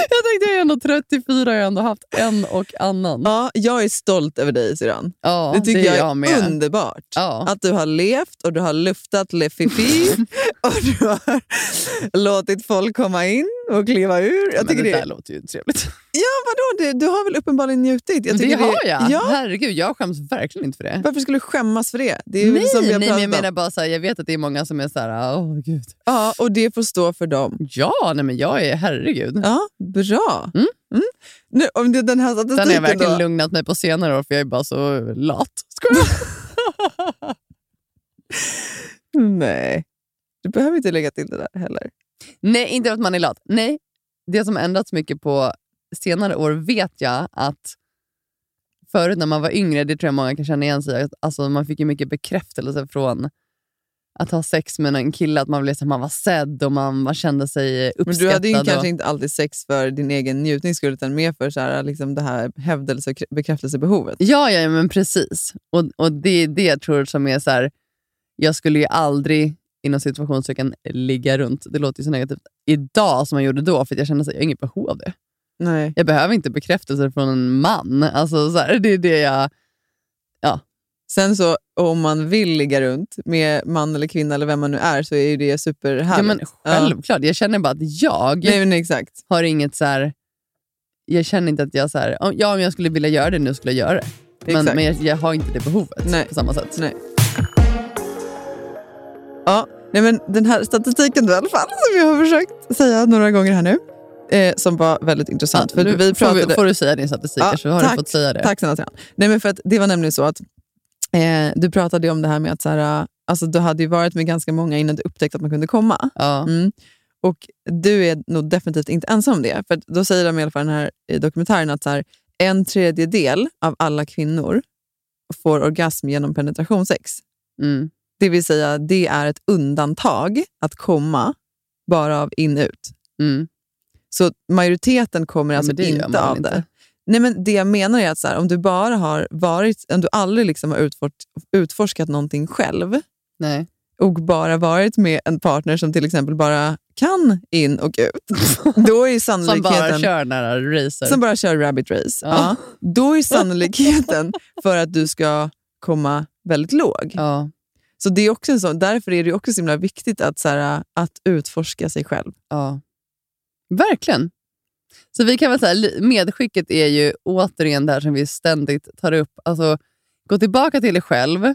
jag tänkte jag är ändå 34 jag har ändå haft en och annan. Ja, jag är stolt över dig syrran. Ja, det tycker är jag är jag med. underbart. Ja. Att du har levt och du har luftat Le Fifi och du har låtit folk komma in och kliva ur. Jag Men det det, där låter ju trevligt. Ja, vadå? Du, du har väl uppenbarligen njutit? Jag det tycker har jag. Ja, Herregud, jag skäms verkligen inte för det. varför skulle du skämmas för det? Det är nej, som vi har nej, men jag menar bara så här, jag vet att det är många som är så här, åh gud. Ja, och det får stå för dem. Ja, nej men jag är herregud. Ja, bra. Mm. Nu, om det den här Sen har statistiken jag verkligen då. lugnat mig på senare år för jag är bara så lat. Skojar. Nej, du behöver inte lägga till det där heller. Nej, inte att man är lat. Nej, det som ändrats mycket på senare år vet jag att förut när man var yngre, det tror jag många kan känna igen sig att alltså, man fick ju mycket bekräftelse från att ha sex med en kille, att man, blev, så man var sedd och man, man kände sig uppskattad. Men du hade ju och, kanske inte alltid sex för din egen njutnings skull, utan mer för så här, liksom det här hävdelse och bekräftelsebehovet. Ja, ja, men precis. Och, och det är det jag tror som är så här, jag skulle ju aldrig inom situationstecken ligga runt. Det låter ju så negativt. Idag som jag gjorde då, för jag kände att jag har inget behov av det. Nej. Jag behöver inte bekräftelse från en man. Alltså, så här, det är det jag... Ja. Sen så om man vill ligga runt med man eller kvinna eller vem man nu är så är ju det superhärligt. Ja, men självklart. Jag känner bara att jag Nej, men exakt. har inget så här... Jag känner inte att jag så här, om- ja, om jag skulle vilja göra det nu skulle jag göra det. Men, men jag, jag har inte det behovet Nej. på samma sätt. Nej. Ja, nej men den här statistiken då, i alla fall, som jag har försökt säga några gånger här nu, eh, som var väldigt intressant. för nu vi får, pratade, vi, får du säga din statistik, Ja, så har tack, du fått säga det. Tack snälla. Nej, men för att Det var nämligen så att eh, du pratade om det här med att så här, alltså, du hade ju varit med ganska många innan du upptäckte att man kunde komma. Ja. Mm. Och du är nog definitivt inte ensam om det. För då säger de i alla fall den här i dokumentären att så här, en tredjedel av alla kvinnor får orgasm genom penetrationssex. Mm. Det vill säga, det är ett undantag att komma bara av in-ut. Mm. Så majoriteten kommer alltså inte av inte. det. Nej, men det jag menar är att så här, om du bara har varit, om du aldrig liksom har utfort, utforskat någonting själv Nej. och bara varit med en partner som till exempel bara kan in och ut, då är ju Som sannolikheten... bara kör nära racer. Som bara kör rabbit race. Ja. Ja. Då är sannolikheten för att du ska komma väldigt låg. Ja. Så det är också en sån, Därför är det också så himla viktigt att, så här, att utforska sig själv. Ja. Verkligen. Så vi kan väl säga, medskicket är ju återigen det här som vi ständigt tar upp. Alltså, gå tillbaka till dig själv.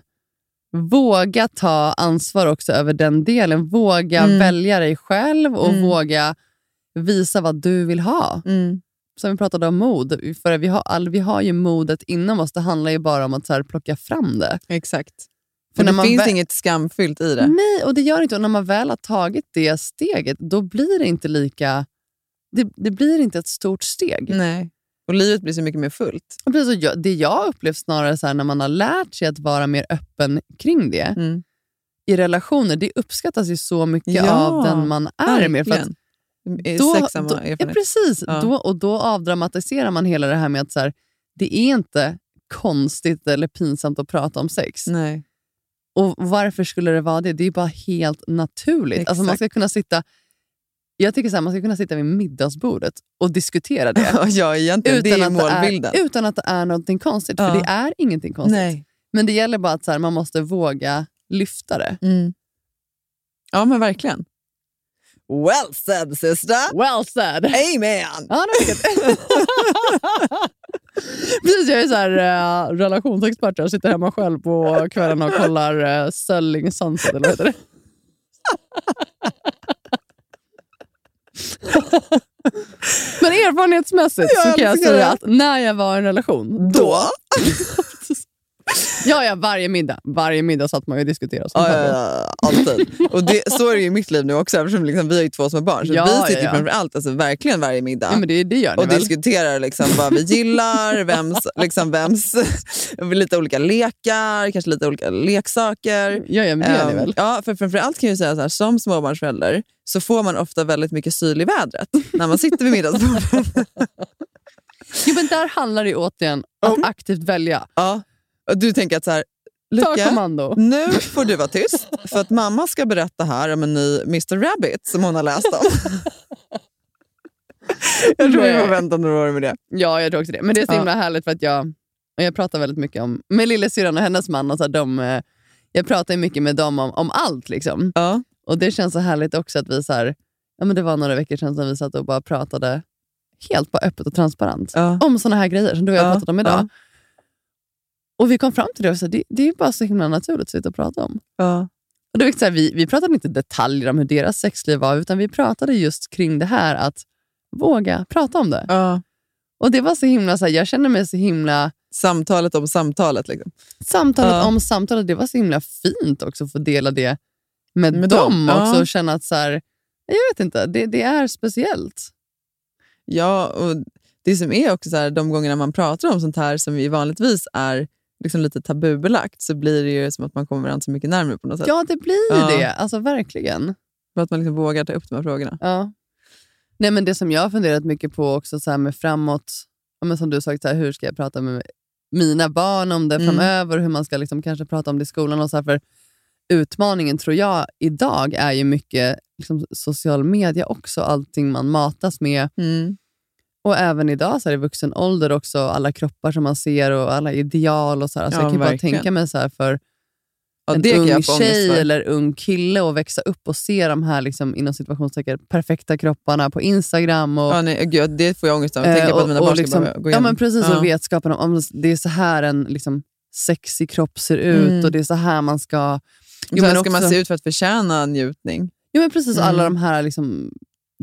Våga ta ansvar också över den delen. Våga Mm. välja dig själv och Mm. våga visa vad du vill ha. Som vi pratade om mod. För vi har, all, vi har ju modet inom oss. Det handlar ju bara om att så här, plocka fram det. Exakt. För För det finns inget skamfyllt i det. Nej, och det gör inte. Och när man väl har tagit det steget, då blir det inte lika... Det, det blir inte ett stort steg. Nej. Och livet blir så mycket mer fullt. Och precis, jag- det jag upplevt snarare så här, när man har lärt sig att vara mer öppen kring det Mm. i relationer, det uppskattas ju så mycket Ja, av den man är med. För att Verkligen. då, Sex samma då, ja, precis. Ja. Då, och då avdramatiserar man hela det här med att så här, det är inte konstigt eller pinsamt att prata om sex. Nej. Och Varför skulle det vara det? Det är bara helt naturligt. Alltså man ska kunna sitta jag tycker så här, man ska kunna sitta vid middagsbordet och diskutera det. ja, egentligen. det är målbilden. är, utan att det är någonting konstigt, Ja. för det är ingenting konstigt. Nej. Men det gäller bara att så här, man måste våga lyfta det. Mm. Ja, men verkligen. Well said sister! Well said! Amen! Ja, det. Precis, jag är så här, uh, relationsexpert. Jag sitter hemma själv på kvällarna och kollar uh, Selling Sunset, eller vad heter det? Men erfarenhetsmässigt så kan jag säga att när jag var i en relation, Då? Ja, ja, varje middag, varje middag satt man ju och diskuterade. Ja, ja, ja, alltid. Och det, så är det ju i mitt liv nu också, eftersom liksom, vi ju två små barn. Så Ja, vi ja, sitter ju ja. framför allt, alltså, verkligen varje middag. Ja, men det, det gör ni och väl? diskuterar liksom vad vi gillar, vems, liksom vems, lite olika lekar, kanske lite olika leksaker. Ja, ja, men det gör ni Ehm, väl? Ja, för framförallt kan jag säga så här, som småbarnsförälder så får man ofta väldigt mycket syl i vädret när man sitter vid middagsbordet. Jo, men där handlar det återigen om att aktivt välja. ja. Och du tänker att så här, kommando. nu får du vara tyst för att mamma ska berätta här om en ny Mr Rabbit som hon har läst om. jag tror Nej. får vänta några år med det. Ja, jag tror också det. Men det är så Ja. himla härligt för att jag, och jag pratar väldigt mycket om, med lillasyrran och hennes man. Och så här, de, eh, jag pratar mycket med dem om, om allt. Liksom. Ja. Och Det känns så härligt också att vi så här, ja, men det var några veckor sedan som vi satt och bara pratade helt bara öppet och transparent om såna här grejer som du och jag Ja, pratat om idag. ja. Och vi kom fram till det och sa, det, det är bara så himla naturligt att sitta och prata om. Ja. Och det var så här, vi, vi pratade inte detaljer om hur deras sexliv var, utan vi pratade just kring det här att våga prata om det. Ja. Och det var så himla, så här, jag känner mig så himla... Samtalet om samtalet. Liksom. Samtalet Ja. om samtalet, det var så himla fint också att få dela det med, Med dem, dem, också och känna att så här, jag vet inte, det, det är speciellt. Ja, och det som är också så här, de gångerna man pratar om sånt här som ju vanligtvis är liksom lite tabubelagt så blir det ju som att man kommer varandra så mycket närmare på något sätt. Ja, det blir Ja. det. Alltså verkligen. För att man liksom vågar ta upp de här frågorna. Ja. Nej, men det som jag har funderat mycket på också så med framåt, men som du sagt, så här, hur ska jag prata med mina barn om det Mm. framöver? Hur man ska liksom kanske prata om det i skolan. Och så här, för utmaningen tror jag idag är ju mycket liksom, social media också. Allting man matas med. Mm. Och även idag så här, i vuxen ålder också, alla kroppar som man ser och alla ideal. och så här. Alltså, Ja, Jag kan ju bara verkligen. tänka mig så här, för Ja, en ung jag tjej eller ung kille och växa upp och se de här liksom, inom situationstecken perfekta kropparna på Instagram. Och, Ja, nej, gud, det får jag ångest av. eh, Tänka på att mina barn ska liksom, behöva gå Ja, igenom. men precis. Ja. Och vetskapen om att det är så här en liksom, sexig kropp ser ut Mm. och det är så här man ska... Jo, så här ska man se ut för att förtjäna njutning. Jo, men precis. Mm. Alla de här liksom,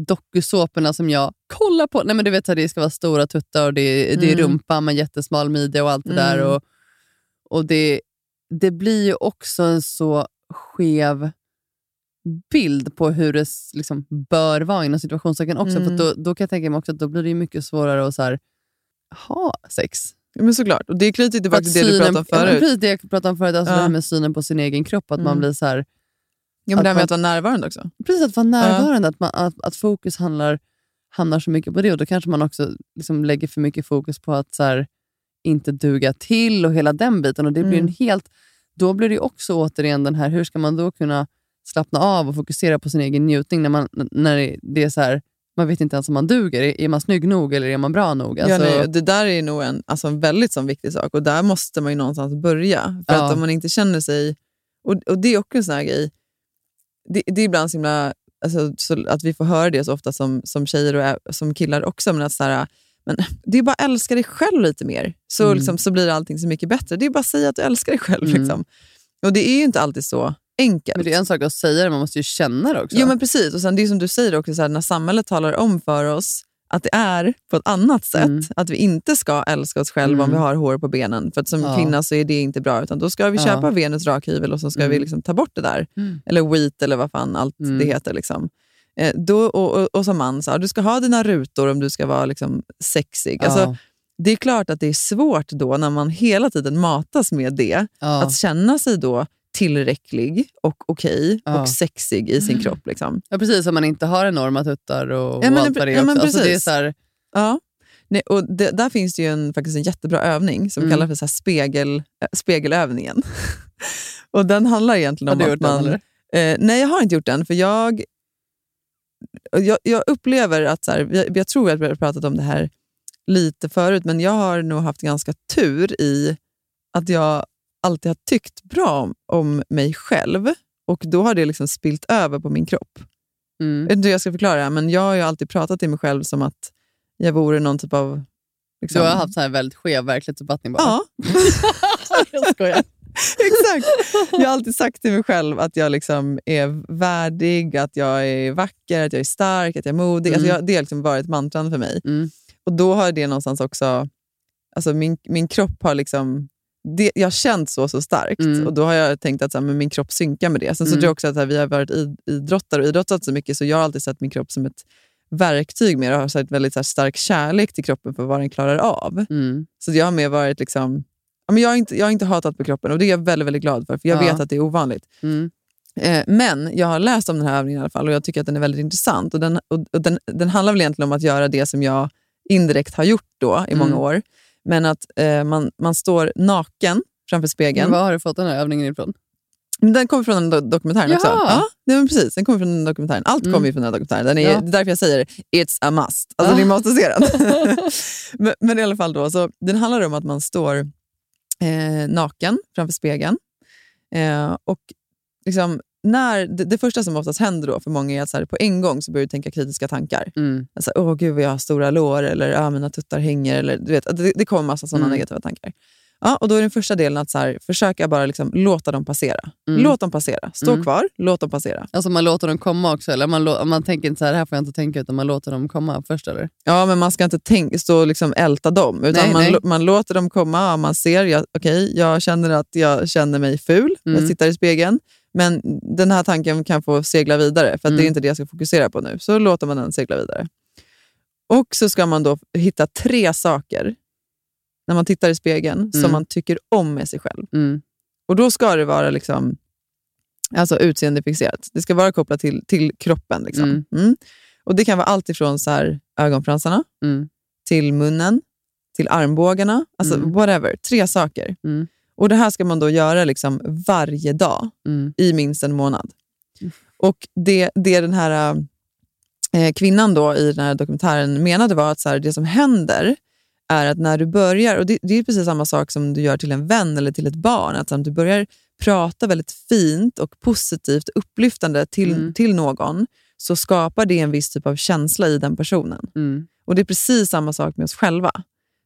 dokusåporna som jag kollar på. Nej, men du vet, här, det ska vara stora tuttar och det är, det är Mm. rumpa med jättesmal midja och allt det Mm. där. Och, och det, det blir ju också en så skev bild på hur det liksom bör vara inom situationstecken också. Mm. För då, då kan jag tänka mig också att då blir det mycket svårare att så här, ha sex. Ja, Men såklart. Och det knyter tillbaka till att det du pratade om Ja, förut. precis det jag pratade om förut, alltså Ja. det här med synen på sin egen kropp. Att man Mm. blir så här, Ja, men det här med att vara närvarande också. Precis, att vara närvarande. Att, man, att, att fokus handlar, hamnar så mycket på det. Och Då kanske man också liksom lägger för mycket fokus på att så här, inte duga till och hela den biten. Och det blir Mm. en helt, då blir det också återigen den här, hur ska man då kunna slappna av och fokusera på sin egen njutning när, man, när det- är så här, man vet inte ens om man duger. Är- man snygg nog eller är man bra nog? Ja, Alltså, nej, det där är nog en, alltså en väldigt sån viktig sak och där måste man ju någonstans börja. För Ja. att om man inte känner sig... Och, och Det är också en sån här grej. Det, det är ibland så himla, alltså, så att vi får höra det så ofta som, som tjejer och som killar också. Men att så här, men det är bara att älska dig själv lite mer, så, Mm. liksom, så blir allting så mycket bättre. Det är bara att säga att du älskar dig själv. Mm. Liksom. Och det är ju inte alltid så enkelt. men det är en sak att säga det, man måste ju känna det också. Jo men precis, och sen det är som du säger också, så här, när samhället talar om för oss att det är på ett annat sätt, Mm. att vi inte ska älska oss själva om Mm. vi har hår på benen. För att som Ja. kvinna så är det inte bra, utan då ska vi Ja. köpa Venus rakhyvel och så ska vi Mm. liksom ta bort det där. Mm. Eller wheat eller vad fan allt Mm. det heter. Liksom. Eh, då, och, och, och som man, så här, du ska ha dina rutor om du ska vara liksom, sexig. Ja. Alltså, det är klart att det är svårt då när man hela tiden matas med det, Ja. att känna sig då tillräcklig och okej Ja. och sexig i sin kropp. Liksom. Ja, precis, om man inte har enorma tuttar och, Ja, men allt vad det är ja, men också. Alltså, det är precis. så här, Ja. Nej, och det, där finns det ju en, faktiskt en jättebra övning som Mm. kallas för så spegel, äh, spegelövningen. och den handlar egentligen Har om du att den, man... eller? Eh, nej, jag har inte gjort den. För jag, jag, jag upplever att, så här, jag, jag tror att vi har pratat om det här lite förut, men jag har nog haft ganska tur i att jag alltid har tyckt bra om, om mig själv. Och då har det liksom spilt över på min kropp. mm. Jag vet inte hur jag ska förklara men jag har alltid pratat till mig själv som att jag vore någon typ av... Liksom, Du har haft så här väldigt skev verklighetsuppfattning bara. Ja, jag skojar. exakt. Jag har alltid sagt till mig själv att jag liksom är värdig, att jag är vacker, att jag är stark, att jag är modig. Alltså Mm. jag, det har liksom varit mantran för mig. Mm. Och då har det någonstans också... Alltså min, min kropp har liksom... Det, jag har känt så så starkt Mm. och då har jag tänkt att så här, men min kropp synkar med det. Sen så Mm. tror jag också att här, vi har varit id, idrottare och idrottat så mycket så jag har alltid sett min kropp som ett verktyg mer och har sett väldigt så här, stark kärlek till kroppen för vad den klarar av. Mm. Så jag har mer varit liksom... Ja, men jag, har inte, jag har inte hatat på kroppen och det är jag väldigt, väldigt glad för, för jag Ja. vet att det är ovanligt. Mm. Eh, men jag har läst om den här övningen i alla fall och jag tycker att den är väldigt intressant. Och den, och, och den, den handlar väl egentligen om att göra det som jag indirekt har gjort då i många Mm. år. Men att eh, man, man står naken framför spegeln. Men var har du fått den här övningen ifrån? Den kommer från den do- dokumentären också. Jaha. Ja, nej, men precis. Den kommer från den dokumentären. Allt Mm. kommer ju från den här dokumentären. Den är, Ja. Det är därför jag säger it's a must. Alltså Ah. ni måste se den. men, men i alla fall, då, så, den handlar om att man står eh, naken framför spegeln. Eh, och liksom, när, det, det första som oftast händer då för många är att så här, på en gång så börjar du tänka kritiska tankar. Mm. Alltså, Åh gud vad jag har stora lår, eller ah, mina tuttar hänger. Eller, du vet, det, det kommer massa sådana Mm. negativa tankar. Ja, och då är den första delen att så här, försöka bara liksom, låta dem passera. Mm. Låt dem passera. Stå Mm. kvar, låt dem passera. Alltså man låter dem komma också, eller man, lå- man tänker inte så här, här får jag inte tänka, utan man låter dem komma först eller? Ja, men man ska inte tänk, stå och liksom älta dem. Utan Nej, man, nej. man låter dem komma, man ser, jag, okej, jag känner att jag känner mig ful när jag Mm. tittar i spegeln. Men den här tanken kan få segla vidare, för att det Mm. är inte det jag ska fokusera på nu. Så låter man den segla vidare. Och så ska man då hitta tre saker när man tittar i spegeln Mm. som man tycker om med sig själv. Mm. Och då ska det vara liksom, alltså utseendefixerat. Det ska vara kopplat till, till kroppen. Liksom. Mm. Mm. Och Det kan vara allt ifrån så här, ögonfransarna, Mm. till munnen, till armbågarna. Alltså Mm. whatever. Tre saker. Mm. Och Det här ska man då göra liksom varje dag Mm. i minst en månad. Och Det, det den här eh, kvinnan då i den här dokumentären menade var att så här, det som händer är att när du börjar, och det, det är precis samma sak som du gör till en vän eller till ett barn, att om du börjar prata väldigt fint och positivt upplyftande till, Mm. till någon, så skapar det en viss typ av känsla i den personen. Mm. Och Det är precis samma sak med oss själva.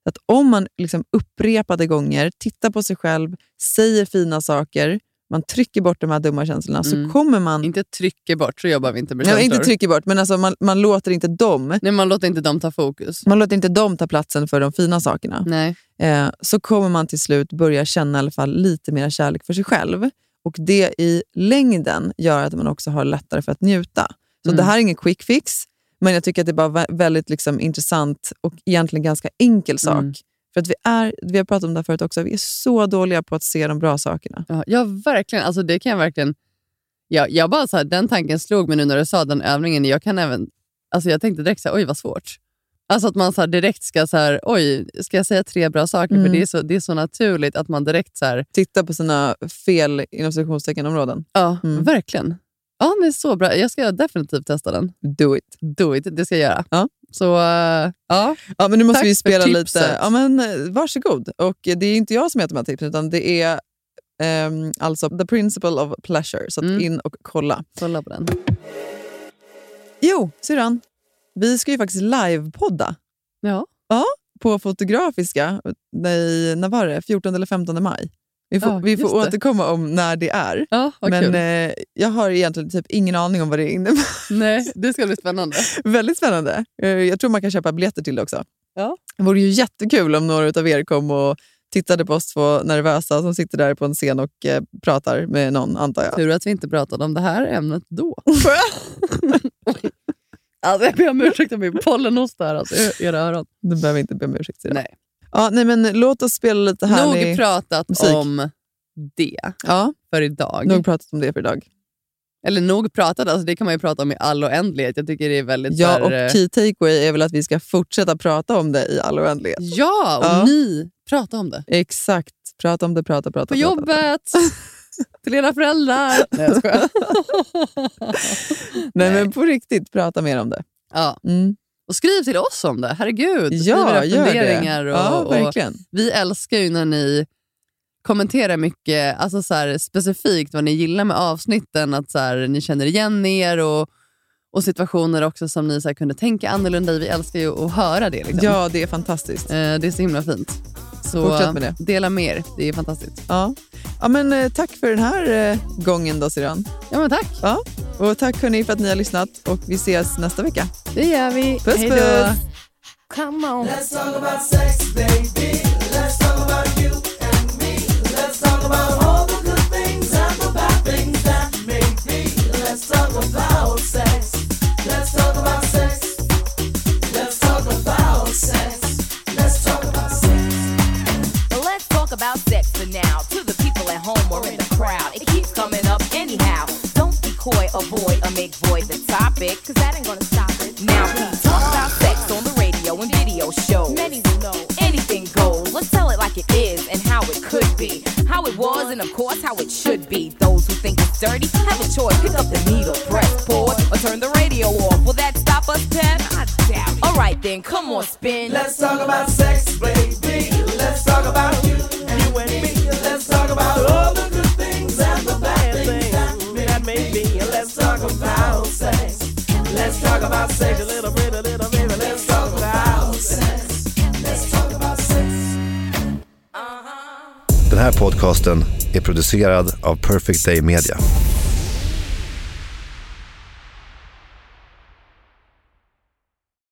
Att om man liksom upprepade gånger tittar på sig själv, säger fina saker, man trycker bort de här dumma känslorna, Mm. så kommer man... Inte trycker bort, så jobbar vi inte med känslor. inte trycker bort, men alltså man, man låter inte dem Nej, man låter inte dem ta fokus. man låter inte dem ta platsen för de fina sakerna. Nej. Eh, så kommer man till slut börja känna i alla fall lite mer kärlek för sig själv. Och Det i längden gör att man också har lättare för att njuta. Så Mm. Det här är ingen quick fix, men jag tycker att det är bara vä- väldigt liksom, intressant och egentligen ganska enkel sak. Mm. För att vi, är, vi har pratat om det här förut också, vi är så dåliga på att se de bra sakerna. Ja, ja verkligen. Alltså, det kan jag verkligen... Ja, jag bara så här, den tanken slog mig nu när du sa den övningen. Jag, kan även, alltså, jag tänkte direkt så här, oj vad svårt. Alltså att man så direkt ska, så här, oj, ska jag säga tre bra saker? Mm. För det är, så, det är så naturligt att man direkt... Så här, Titta på sina fel inom citationsteckenområden. ja, Mm. verkligen. Ja, men så bra. Jag ska definitivt testa den. Do it. Do it, det ska jag göra. Ja. Så, eh, ja. Ja, men nu måste Tack vi spela lite. Ja, men, eh, varsågod. Och eh, det är inte jag som heter de här tipsen, utan det är ehm, alltså the principle of pleasure. Så att Mm. in och kolla. Kolla på den. Jo, syrran. Vi ska ju faktiskt livepodda Ja. på Fotografiska. Nej, när var det? 14 eller 15 maj. Vi får, Ja, vi får återkomma om när det är. Ja, Men eh, jag har egentligen typ ingen aning om vad det innebär. Nej, det ska bli spännande. Väldigt spännande. Eh, Jag tror man kan köpa biljetter till det också. Ja. Det vore ju jättekul om några av er kom och tittade på oss två nervösa som sitter där på en scen och eh, pratar med någon, antar jag. Tur att vi inte pratade om det här ämnet då. alltså, jag ber om ursäkt om min pollenhosta här alltså, era öron. Du behöver inte be om ursäkt. Sira. Nej. Ja, nej, men låt oss spela lite härlig Nog pratat musik. om det Ja, för idag. nog pratat om det för idag. Eller nog pratat, alltså, det kan man ju prata om i all oändlighet. Jag tycker det är väldigt... Ja, och eh, key takeaway är väl att vi ska fortsätta prata om det i all oändlighet. ja, och Ja. ni, prata om det. Exakt. Prata om det, prata, prata. På prata, jobbet, till era föräldrar. Nej, jag skojar. Nej, Nej. men på riktigt, prata mer om det. Ja. Mm. Och skriv till oss om det, herregud. Skriv Ja, era gör det. funderingar. Och, ja, och, vi älskar ju när ni kommenterar mycket, alltså så här, specifikt vad ni gillar med avsnitten. Att så här, ni känner igen er och, och situationer också som ni så här, kunde tänka annorlunda i. Vi älskar ju att höra det. Liksom. Ja, det är fantastiskt. Eh, det är så himla fint. Så Fortsätt med det. dela mer, det är fantastiskt. Ja. Ja, men, eh, tack för den här eh, gången då, Siran. Ja, men tack. Ja. Och tack hörni för att ni har lyssnat och vi ses nästa vecka. Det gör vi. Puss, Hej då. puss. Come on. Let's talk about sex, baby. Let's talk about sex for now. To the people at home or in the crowd, it keeps coming up anyhow. Don't be coy, avoid, or make void the topic, cause that ain't gonna stop it. Now, we talk about sex on the radio and video shows. Many will know anything goes. Let's tell it like it is and how it could be. How it was, and of course, how it should be. Those who think it's dirty have a choice. Pick up the needle, press pause, or turn the radio off. Will that stop us, Pep? I doubt it. All right then, come on, spin. Let's talk about sex, baby. Let's talk about you and you and me. Let's talk about all the good things and the bad things that may be. Let's talk about sex. Let's talk about sex a little bit, a little bit. Let's talk about sex. Let's talk about sex. Uh-huh. Den här podcasten är producerad av Perfect Day Media.